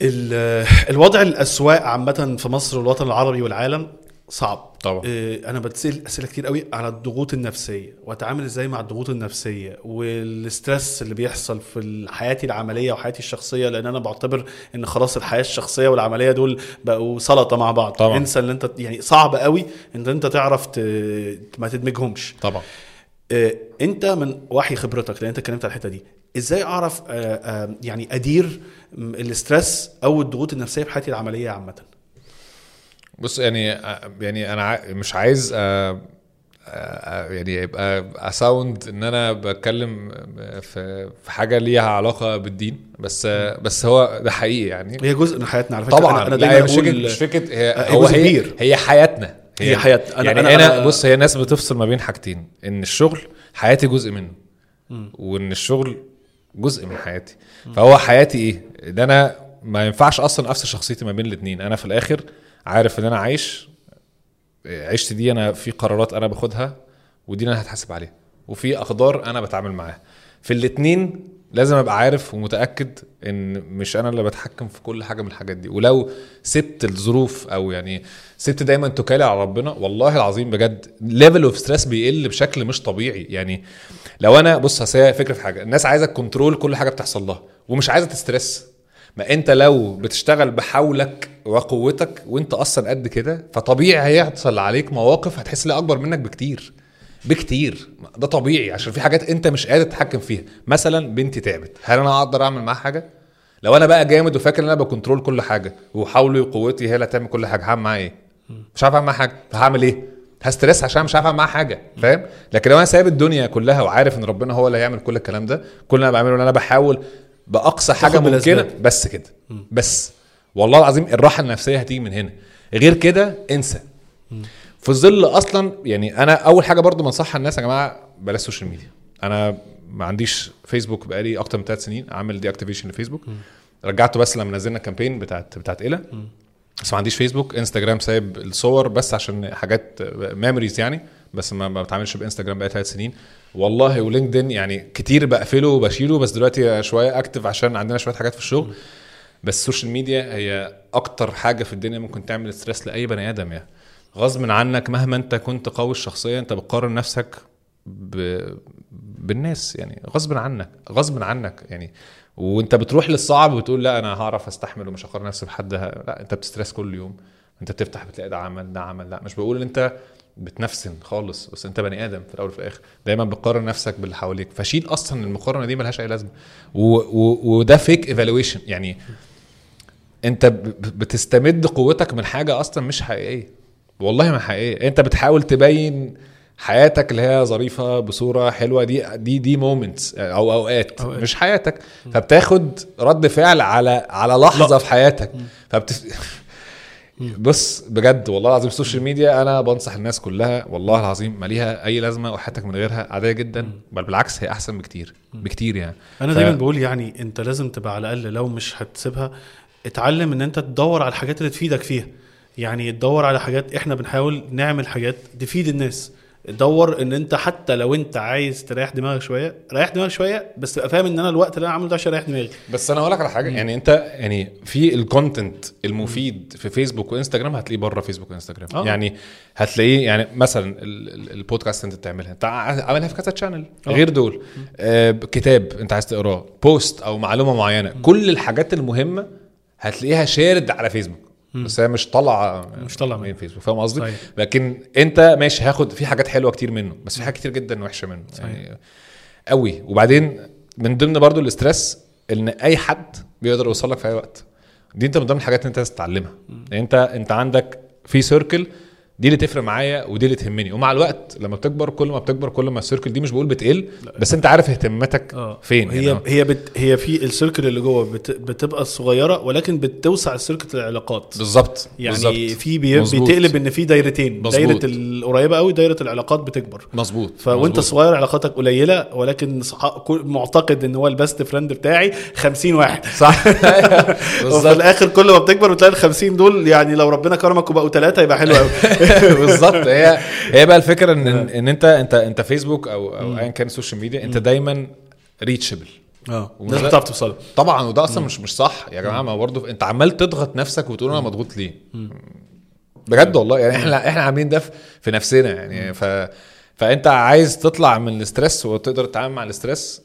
ال- الوضع الأسواق عامة في مصر والوطن العربي والعالم صعب. طبعا. آه، أنا بتسأل أسئلة كتير قوي على الضغوط النفسية وأتعامل إزاي مع الضغوط النفسية والستريس اللي بيحصل في حياتي العملية وحياتي الشخصية لأن أنا بعتبر إن خلاص الحياة الشخصية والعملية دول بقوا سلطة مع بعض. طبعا. انسى ان انت يعني صعب قوي إن انت تعرف ت... ما تدمجهمش. طبعا. آه، انت من وحي خبرتك لأن انت اتكلمت على الحتة دي إزاي أعرف آه، آه، يعني أدير الاسترس أو الضغوط النفسية في حياتي العملية عامة؟ بص يعني يعني أنا مش عايز آه، آه، يعني يبقى أساوند إن أنا بتكلم في في حاجة ليها علاقة بالدين بس بس هو ده حقيقي يعني. هي جزء من حياتنا على فكرة. طبعا. أنا, أنا دايما هي مش فكره مش فكرة هي آه، هو هي. هي حياتنا. هي حياتنا. أنا- يعني أنا- أنا, أنا- بص هي الناس بتفصل ما بين حاجتين إن الشغل حياتي جزء منه وإن الشغل جزء من حياتي. فهو حياتي إيه؟ ده أنا ما ينفعش أصلا أفصل شخصيتي ما بين الاثنين أنا في الآخر عارف ان أنا عايش؟ عيشتي دي أنا في قرارات أنا باخدها ودي أنا هتحاسب عليها. وفي أقدار أنا بتعامل معاها. في الاتنين لازم أبقى عارف ومتأكد إن مش أنا اللي بتحكم في كل حاجة من الحاجات دي. ولو سبت الظروف أو يعني سبت دايما توكلي على ربنا والله العظيم بجد level of stress بيقل بشكل مش طبيعي. يعني لو أنا بص هي فكرة في حاجة. الناس عايزة control كل حاجة بتحصل لها ومش عايزة ت stress. ما انت لو بتشتغل بحولك وقوتك وانت أصلا قد كده فطبيعي هيحصل عليك مواقف هتحس لها أكبر منك بكتير بكتير. ده طبيعي عشان في حاجات انت مش قادر تتحكم فيها. مثلا بنتي تعبت هل أنا أقدر أعمل معاها حاجة؟ لو أنا بقى جامد وفاكر إن أنا بكنترول كل حاجة وحاولي وقوتي هي اللي هتعمل كل حاجة هعمل معاها إيه؟ مش عارف أعمل معاها حاجة. فهعمل إيه؟ ه stress عشان مش عارف أعمل معاها حاجة فاهم؟ لكن لو أنا سايب الدنيا كلها وعارف إن ربنا هو اللي هيعمل كل الكلام ده كل اللي أنا بعمله إن أنا بحاول بأقصى حاجة ممكنة. بس كده. بس. والله العظيم الراحة النفسية هتيجي من هنا. غير كده انسى. في ظل أصلا يعني أنا أول حاجة برضو بنصحها الناس يا جماعة بلاش social media أنا ما عنديش فيسبوك بقالي أكتر من ثلاث سنين عامل deactivation لفيسبوك رجعته بس لما نزلنا campaign بتاعت بتاعت إيلا. بس ما عنديش فيسبوك انستجرام سايب الصور بس عشان حاجات memories يعني. بس ما بتعاملش بإنستجرام بقالي ثلاث سنين. والله ولينكدين يعني كتير بقفله وبشيله بس دلوقتي شوية active عشان عندنا شوية حاجات في الشغل. بس ال social media هي أكتر حاجة في الدنيا ممكن تعمل stress لأي بني آدم يعني. غصب عنك مهما أنت كنت قوي الشخصيه أنت بتقارن نفسك ب... بالناس يعني. غصب عنك غصب عنك يعني. وأنت بتروح للصعب وتقول لا أنا هعرف أستحمل ومش هقارن نفسي بحد. لا أنت بت stress كل يوم. أنت بتفتح بتلاقي ده عمل ده عمل. لا مش بقول إن أنت بتنفسن خالص. بس انت بني آدم في الأول وفي الآخر. دايما بتقارن نفسك باللي حواليك. فشيل أصلا المقارنة دي ملهاش أي لازمة. وده fake evaluation يعني انت بتستمد قوتك من حاجة أصلا مش حقيقية. والله ما حقيقية. انت بتحاول تبين حياتك اللي هي ظريفة بصورة حلوة. دي دي دي moments أو أوقات. مش حياتك. فبتاخد رد فعل على على لحظة في حياتك. فبت بص بجد والله العظيم ال social media أنا بنصح الناس كلها والله العظيم ما ليها أي لازمة وحياتك من غيرها عادية جدا بل بالعكس هي أحسن بكتير بكتير يعني. أنا ف- دايما بقول يعني أنت لازم تبقى على الأقل لو مش هتسيبها اتعلم إن أنت تدور على الحاجات اللي تفيدك فيها. يعني تدور على حاجات إحنا بنحاول نعمل حاجات تفيد الناس. دور إن أنت حتى لو أنت عايز تريح دماغك شوية ريح دماغك شوية بس تبقى فاهم إن أنا الوقت اللي أنا عامله ده عشان أريح دماغي. بس أنا أقول لك على حاجة يعني أنت يعني في ال content المفيد في فيسبوك وإنستجرام هتلاقيه بره فيسبوك وإنستجرام. آه. يعني هتلاقيه يعني مثلا ال- ال- البودكاست أنت بتعملها انت عاملها في كذا channel آه. غير دول. آه كتاب أنت عايز تقراه post أو معلومة معينة كل الحاجات المهمة هتلاقيها shared على فيسبوك بس هي مش طالعة مش طالعة من فيسبوك فاهم قصدي؟ صحيح. لكن انت ماشي هاخد في حاجات حلوة كتير منه بس في حاجات كتير جدا وحشة منه يعني قوي. وبعدين من ضمن برضو ال stress إن أي حد بيقدر يوصل لك في أي وقت. دي أنت من ضمن الحاجات اللي أنت لازم تتعلمها. يعني أنت أنت عندك في circle دي اللي تفرق معايا ودي اللي تهمني. ومع الوقت لما بتكبر كل ما بتكبر كل ما ال circle دي مش بقول بتقل بس انت عارف اهتماماتك آه. فين هي يعني هي بت هي في ال circle اللي جوه بت بتبقى صغيرة ولكن بتوسع ال circle العلاقات. بالظبط يعني. في بي. بتقلب إن في دايرتين مظبوط. دايرة القريبة قوي دايرة العلاقات بتكبر. مظبوط فوأنت. صغير علاقاتك قليلة ولكن معتقد إن هو ال best friend بتاعي 50 واحد. صح. وفي الآخر كل ما بتكبر بتلاقي ال 50 دول يعني لو ربنا كرمك وبقوا ثلاثة يبقى حلو قوي بالظبط. هي هي بقى الفكرة ان إن انت انت أنت فيسبوك أو أو ايا كان ال social media أنت دايما reachable آه. الناس بتعرف توصل. طبعا وده أصلا مش مش صح. يا جماعة ما برضه أنت عمال تضغط نفسك وتقول أنا مضغوط ليه؟ بجد والله. يعني إحنا إحنا عاملين ده في- في نفسنا. يعني ف فأنت عايز تطلع من ال stress وتقدر تتعامل مع ال stress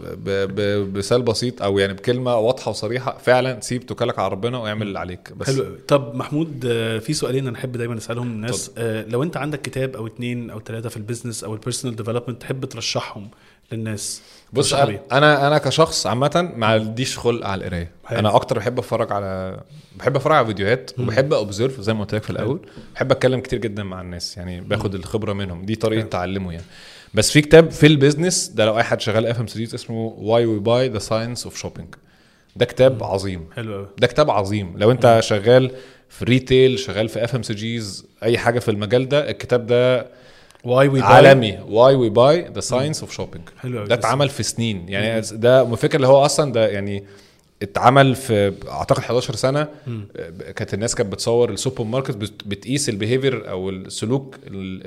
ب... ب... بمثال بسيط أو يعني بكلمة واضحة وصريحة فعلا سيب توكلك على ربنا واعمل اللي عليك. بس حلو. طب محمود آه، في سؤالين أنا أحب دايما أسألهم الناس. آه، لو أنت عندك كتاب أو اتنين أو ثلاثة في ال business أو ال personal development تحب ترشحهم للناس؟ بص؟ أنا أنا كشخص عامة ما عنديش خلق على القراية. أنا أكتر بحب أتفرج على بحب أتفرج على فيديوهات وبحب observe زي ما قلت لك في الأول. بحب أتكلم كتير جدا مع الناس يعني باخد الخبرة منهم. دي طريقة. تعلمه يعني. بس في كتاب في ال business ده لو أي حد شغال FMCG اسمه Why We Buy the science of shopping ده كتاب عظيم. حلو قوي ده كتاب عظيم. لو أنت شغال في retail شغال في FMCGs أي حاجة في المجال ده الكتاب ده Why We عالمي. Why We Buy the science of shopping ده اتعمل في سنين. يعني ده الفكرة اللي هو أصلا ده يعني اتعمل في أعتقد 11 سنة كانت الناس كانت بتصور السوبر ماركت بت- بتقيس ال behavior أو السلوك ال- ال-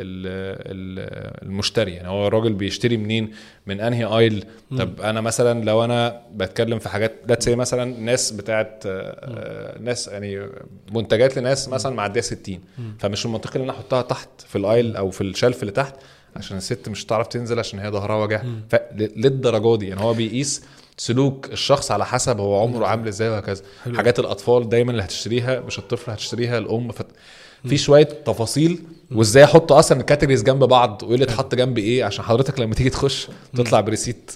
ال- المشتري. يعني هو الراجل بيشتري منين؟ من أنهي aisle طب أنا مثلا لو أنا بتكلم في حاجات لا سي مثلا ناس بتاعت آه، آه، ناس يعني منتجات لناس مثلا معدية 60 فمش المنطقي إن أنا أحطها تحت في ال aisle أو في ال shelf اللي تحت عشان الست مش هتعرف تنزل عشان هي ظهرها وجع فللدرجه دي. يعني هو بيقيس سلوك الشخص على حسب هو عمره عامل إزاي وهكذا. حاجات الأطفال دايما اللي هتشتريها مش الطفل هتشتريها الأم. فت... في شوية تفاصيل. وإزاي أحط أصلا ال categories جنب بعض؟ وإيه اللي اتحط جنب إيه؟ عشان حضرتك لما تيجي تخش تطلع بريسيت.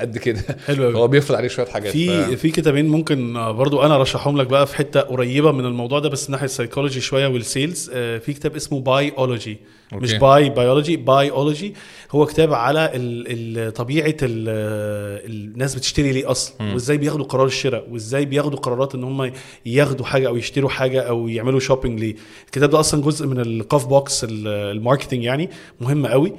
قد كده. حلو هو بيفرض عليك شوية حاجات في ف... في كتابين ممكن برضو أنا أرشحهم لك بقى في حتة قريبة من الموضوع ده بس ناحية السايكولوجي شوية وال sales آه، في كتاب اسمه Buyology مش okay. باي بيولوجي Buyology هو كتاب على ال ال طبيعة ال الناس بتشتري ليه أصلا وإزاي بياخدوا قرار الشراء وإزاي بياخدوا قرارات إن هم ياخدوا حاجة أو يشتروا حاجة أو يعملوا shopping ليه. الكتاب ده أصلا جزء من ال top books ال- ال marketing يعني مهم قوي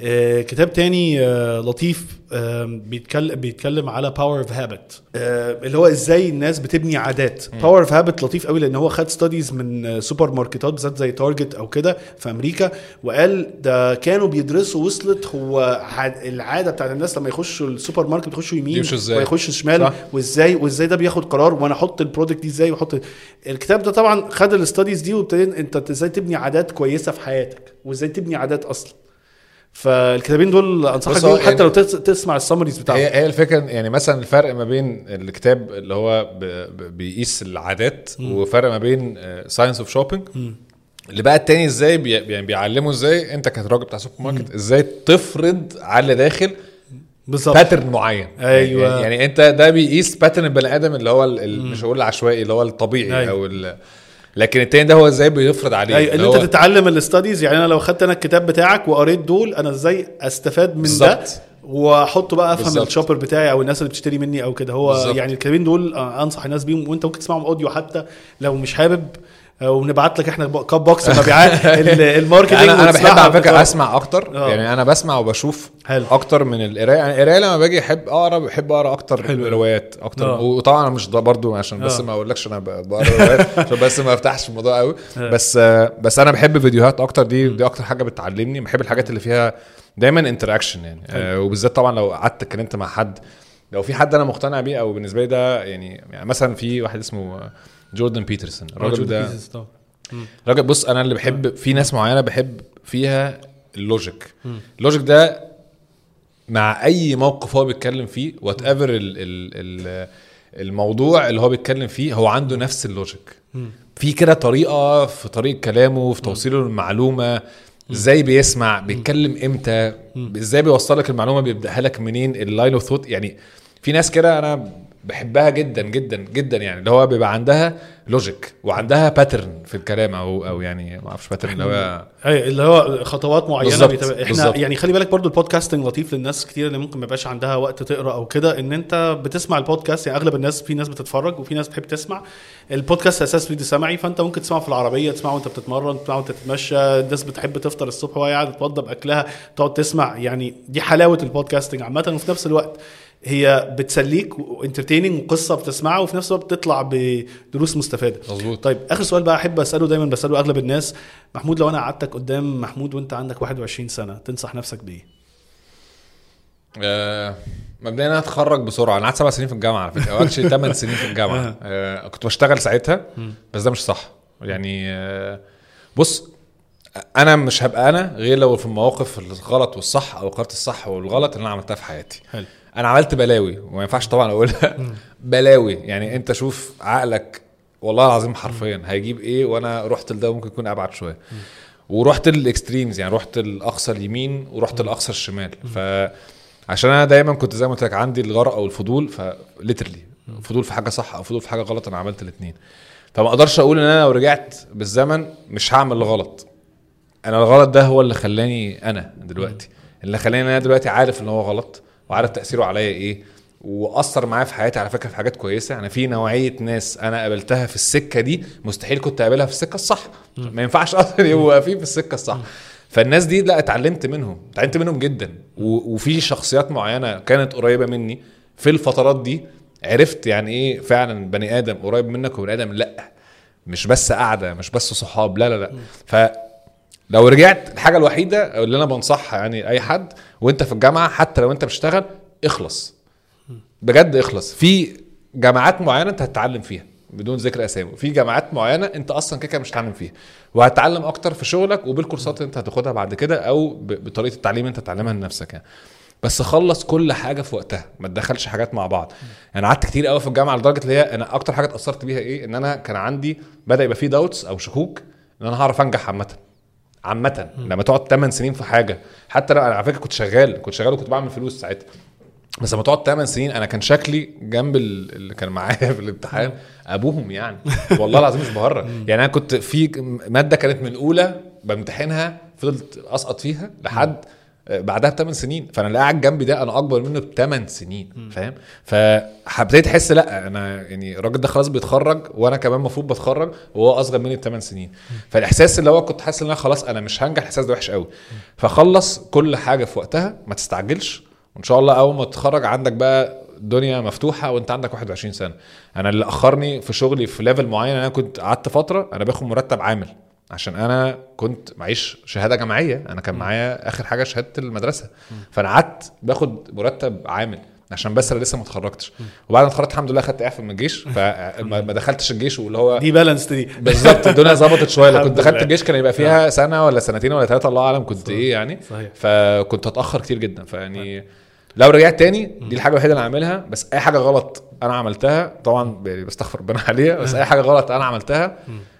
آه كتاب تاني آه لطيف آه بيتكلم بيتكلم على Power of Habit اللي هو إزاي الناس بتبني عادات Power of Habit لطيف قوي لأن هو خد studies من سوبر ماركتات بالذات زي Target أو كده في أمريكا وقال ده كانوا بيدرسوا وصلت هو عاد- العادة بتاعت الناس لما يخشوا السوبر ماركت يخشوا يمين؟ ويخشوا شمال. وازاي وإزاي ده بياخد قرار وأنا أحط ال product دي إزاي وأحط الكتاب ده طبعا خد ال studies دي وابتدينا أنت إزاي تبني عادات كويسة في حياتك وإزاي تبني عادات أصلا فالكتابين دول أنصحك بيهم حتى يعني- لو تس- تسمع ال summaries بتاعهم. هي هي الفكرة يعني مثلا الفرق ما بين الكتاب اللي هو بيقيس العادات وفرق ما بين Science of Shopping اللي بقى التاني إزاي بي يعني بيعلموا إزاي أنت كراجل بتاع سوبر ماركت إزاي تفرض على داخل بالظبط. pattern معين. أيوة. يعني, يعني أنت ده بيقيس pattern البني آدم اللي هو مش هقول العشوائي اللي هو الطبيعي أيوة. أو لكن التاني ده هو إزاي بيفرض عليه اللي إن أنت هو- تتعلم ال studies يعني أنا لو خدت أنا الكتاب بتاعك وقريت دول أنا إزاي أستفاد من ده بالظبط. واحطه بقى أفهم بالظبط. ال shopper بتاعي أو الناس اللي بتشتري مني أو كده هو بالظبط. يعني الكتابين دول آه، أنصح الناس بيهم وأنت ممكن تسمعهم audio حتى لو مش حابب ونبعت لك إحنا top books مبيعات ال- ال marketing أنا أنا بحب على فكرة. أسمع أكتر آه. يعني أنا بسمع وبشوف حلو. أكتر من القراية يعني القراية لما باجي أحب أقرأ بحب أقرأ أكتر حلو. روايات أكتر آه. وطبعا مش ده برضو عشان بس آه. ما أقولكش أنا بقرأ روايات عشان بس ما أفتحش الموضوع قوي آه. بس آه، بس أنا بحب فيديوهات أكتر دي دي أكتر حاجة بتعلمني بحب الحاجات اللي فيها دايما interaction يعني آه، وبالذات طبعا لو قعدت اتكلمت مع حد لو في حد أنا مقتنع بيه أو بالنسبة لي ده يعني, يعني مثلا في واحد اسمه آه، جوردن بيترسون. الراجل ده راجل بص أنا اللي بحب في ناس معينة بحب فيها ال logic. ال logic ده مع أي موقف هو بيتكلم فيه whatever الموضوع اللي هو بيتكلم فيه هو عنده نفس ال logic. في كده طريقة في طريقة كلامه في توصيله للمعلومة إزاي بيسمع بيتكلم إمتى إزاي بيوصل لك المعلومة بيبدأها لك منين ال line of thought يعني في ناس كده أنا بحبها جدا جدا جدا يعني. اللي هو بيبقى عندها logic وعندها pattern في الكلام أو أو يعني ما أعرفش pattern اللي هو اي اللي هو خطوات معينة بالظبط، بيتبع... إحنا بالظبط. يعني خلي بالك برضو ال podcasting لطيف للناس كتير اللي ممكن ما يبقاش عندها وقت تقرأ أو كده إن أنت بتسمع البودكاست يعني أغلب الناس في ناس بتتفرج وفي ناس بتحب تسمع. البودكاست أساس فيديو سمعي فأنت ممكن تسمعه في العربية تسمعه وأنت بتتمرن تسمعه وأنت تتمشى الناس بتحب تفطر الصبح وهي قاعدة بتوضب أكلها تقعد تسمع. يعني دي حلاوة ال podcasting عامة وفي نفس الوقت هي بتسليك و entertaining وقصة بتسمعها وفي نفس الوقت بتطلع بدروس مستفادة. مظبوط. طيب آخر سؤال بقى أحب أسأله دايما بسأله أغلب الناس. محمود لو أنا قعدتك قدام محمود وأنت عندك 21 سنة تنصح نفسك بإيه؟ آه، مبدئيا أنا اتخرج بسرعة. أنا قعدت سبع سنين في الجامعة على فكرة. أو actually ثمان سنين في الجامعة. آه، كنت بشتغل ساعتها بس ده مش صح. يعني آه، بص أنا مش هبقى أنا غير لو في المواقف الغلط والصح أو القرارات الصح والغلط اللي أنا عملتها في حياتي. حلو. أنا عملت بلاوي وما ينفعش طبعا أقولها. بلاوي يعني أنت شوف عقلك والله العظيم حرفيا هيجيب إيه وأنا رحت لده ممكن يكون أبعد شوية. ورحت ال extremes يعني رحت الأقصى اليمين ورحت الأقصى الشمال. فعشان أنا دايما كنت زي ما قلت لك عندي الغرق أو الفضول ف literally فضول في حاجة صح أو فضول في حاجة غلط أنا عملت الاثنين فما أقدرش أقول إن أنا لو رجعت بالزمن مش هعمل الغلط. أنا الغلط ده هو اللي خلاني أنا دلوقتي. اللي خلاني أنا دلوقتي عارف إن هو غلط. وعارف تأثيره عليا إيه وأثر معايا في حياتي على فكرة في حاجات كويسة. أنا في نوعية ناس أنا قابلتها في السكة دي مستحيل كنت أقابلها في السكة الصح. ما ينفعش أصلا يبقوا واقفين في السكة الصح. فالناس دي لا اتعلمت منهم اتعلمت منهم جدا. وفي شخصيات معينة كانت قريبة مني في الفترات دي عرفت يعني إيه فعلا بني آدم قريب منك وبني آدم لأ. مش بس قاعدة مش بس صحاب لا لا لا. ف لو رجعت الحاجة الوحيدة اللي أنا بنصحها يعني أي حد وأنت في الجامعة حتى لو أنت بتشتغل اخلص. بجد اخلص. في جامعات معينة أنت هتتعلم فيها بدون ذكر أسامي. في جامعات معينة أنت أصلا كده مش هتتعلم فيها. وهتتعلم أكتر في شغلك وبالكورسات اللي أنت هتاخدها بعد كده أو بطريقة التعليم أنت تتعلمها لنفسك يعني. بس خلص كل حاجة في وقتها ما تدخلش حاجات مع بعض. أنا قعدت كتير قوي في الجامعة لدرجة اللي هي أنا أكتر حاجة اتأثرت بيها إيه؟ إن أنا كان عندي بدأ يبقى في داوتس أو شكوك إن أنا هعرف أنجح عامة. عامة لما تقعد 8 سنين في حاجة حتى لو أنا على فكرة كنت شغال كنت شغال وكنت بعمل فلوس ساعتها. بس لما تقعد 8 سنين أنا كان شكلي جنب ال- اللي كان معايا في الامتحان أبوهم يعني. والله العظيم مش بهرج. يعني أنا كنت في مادة كانت من اولى بمتحنها فضلت أسقط فيها لحد بعدها بثمان سنين. فأنا اللي قاعد جنبي ده أنا أكبر منه بثمان سنين فاهم؟ فابتديت أحس لأ أنا يعني الراجل ده خلاص بيتخرج وأنا كمان المفروض بتخرج وهو أصغر مني بثمان سنين. فالإحساس اللي هو كنت حاسس إن أنا خلاص أنا مش هنجح الإحساس ده وحش قوي فخلص كل حاجة في وقتها ما تستعجلش. وإن شاء الله أول ما تتخرج عندك بقى الدنيا مفتوحة وأنت عندك 21 سنة. أنا اللي أخرني في شغلي في ليفل معين أنا كنت قعدت فترة أنا باخد مرتب عامل. عشان أنا كنت معيش شهادة جامعية. أنا كان معايا آخر حاجة شهادة المدرسة. فأنا قعدت باخد مرتب عامل عشان بس أنا لسه ما اتخرجتش. وبعد ما اتخرجت الحمد لله خدت إعفاء من الجيش. فما ما دخلتش الجيش واللي هو دي بالانس دي. بالظبط. الدنيا ظبطت شوية. لو كنت دخلت. الجيش كان يبقى فيها سنة ولا سنتين ولا ثلاثة الله أعلم كنت صحيح. إيه يعني. صحيح. فكنت هتأخر كتير جدا. فيعني لو رجعت تاني دي الحاجة الوحيدة اللي هعملها. بس أي حاجة غلط أنا عملتها طبعا يعني بستغفر ربنا عليها بس أي حاجة غلط أنا عملتها آه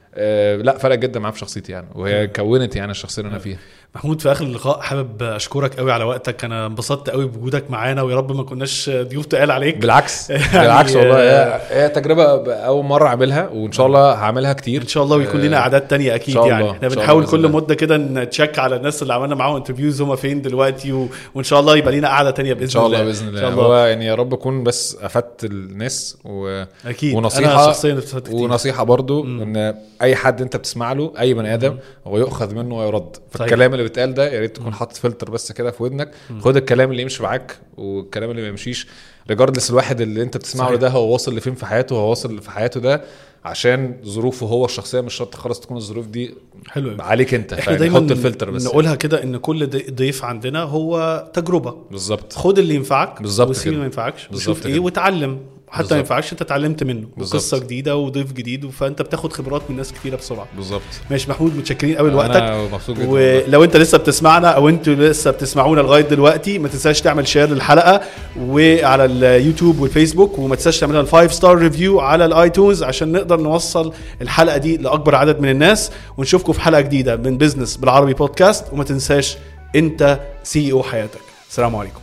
لا فرق جدا معايا في شخصيتي يعني وهي كونت يعني الشخصية اللي أنا فيها. محمود في آخر اللقاء حابب أشكرك قوي على وقتك. أنا انبسطت قوي بوجودك معانا ويا رب ما كناش ضيوف تقال عليك. بالعكس. يعني، بالعكس والله. آه، هي هي تجربة أول مرة أعملها وإن شاء الله هعملها كتير. إن شاء الله ويكون لنا آه، أعداد تانية أكيد يعني. الله، إحنا بنحاول الله كل الله. مدة كده ن check على الناس اللي عملنا معاهم interviews هم فين دلوقتي و... وإن شاء الله يبقى لنا قعدة تانية بإذن إن شاء الله الله. بإذن الله. شاء هو الله يعني يا رب أكون بس أفدت الناس و... أكيد. ونصيحة- أنا شخصيا كتير. ونصيحة برضو إن أي حد أنت بتسمع له أي بني آدم هو يؤخذ منه ويرد. فالكلام اللي بيتقال ده يا ريت تكون حاطط فلتر بس كده في ودنك خد الكلام اللي يمشي معاك والكلام اللي ما يمشيش regardless الواحد اللي انت بتسمعه صحيح. ده هو واصل لفين في حياته هو واصل في حياته ده عشان ظروفه هو الشخصية مش شرط خلاص تكون الظروف دي حلو عليك انت إحنا؟ دايما حط الفلتر بس نقولها كده إن كل ضي- ضيف عندنا هو تجربة بالظبط خد اللي ينفعك بالظبط وسيب. اللي ما ينفعش بالظبط وشوف إيه. وتعلم حتى. ما ينفعش انت اتعلمت منه. وقصة جديدة وضيف جديد فانت بتاخد خبرات من ناس كتيرة بسرعة. بالظبط. ماشي محمود متشكرين قوي لوقتك. ولو انت لسه بتسمعنا أو أنتوا لسه بتسمعونا لغاية دلوقتي ما تنساش تعمل share للحلقة وعلى اليوتيوب والفيسبوك وما تنساش تعمل لنا 5 star review على ال iTunes عشان نقدر نوصل الحلقة دي لأكبر عدد من الناس. ونشوفكم في حلقة جديدة من business بالعربي بودكاست وما تنساش انت CEO حياتك. السلام عليكم.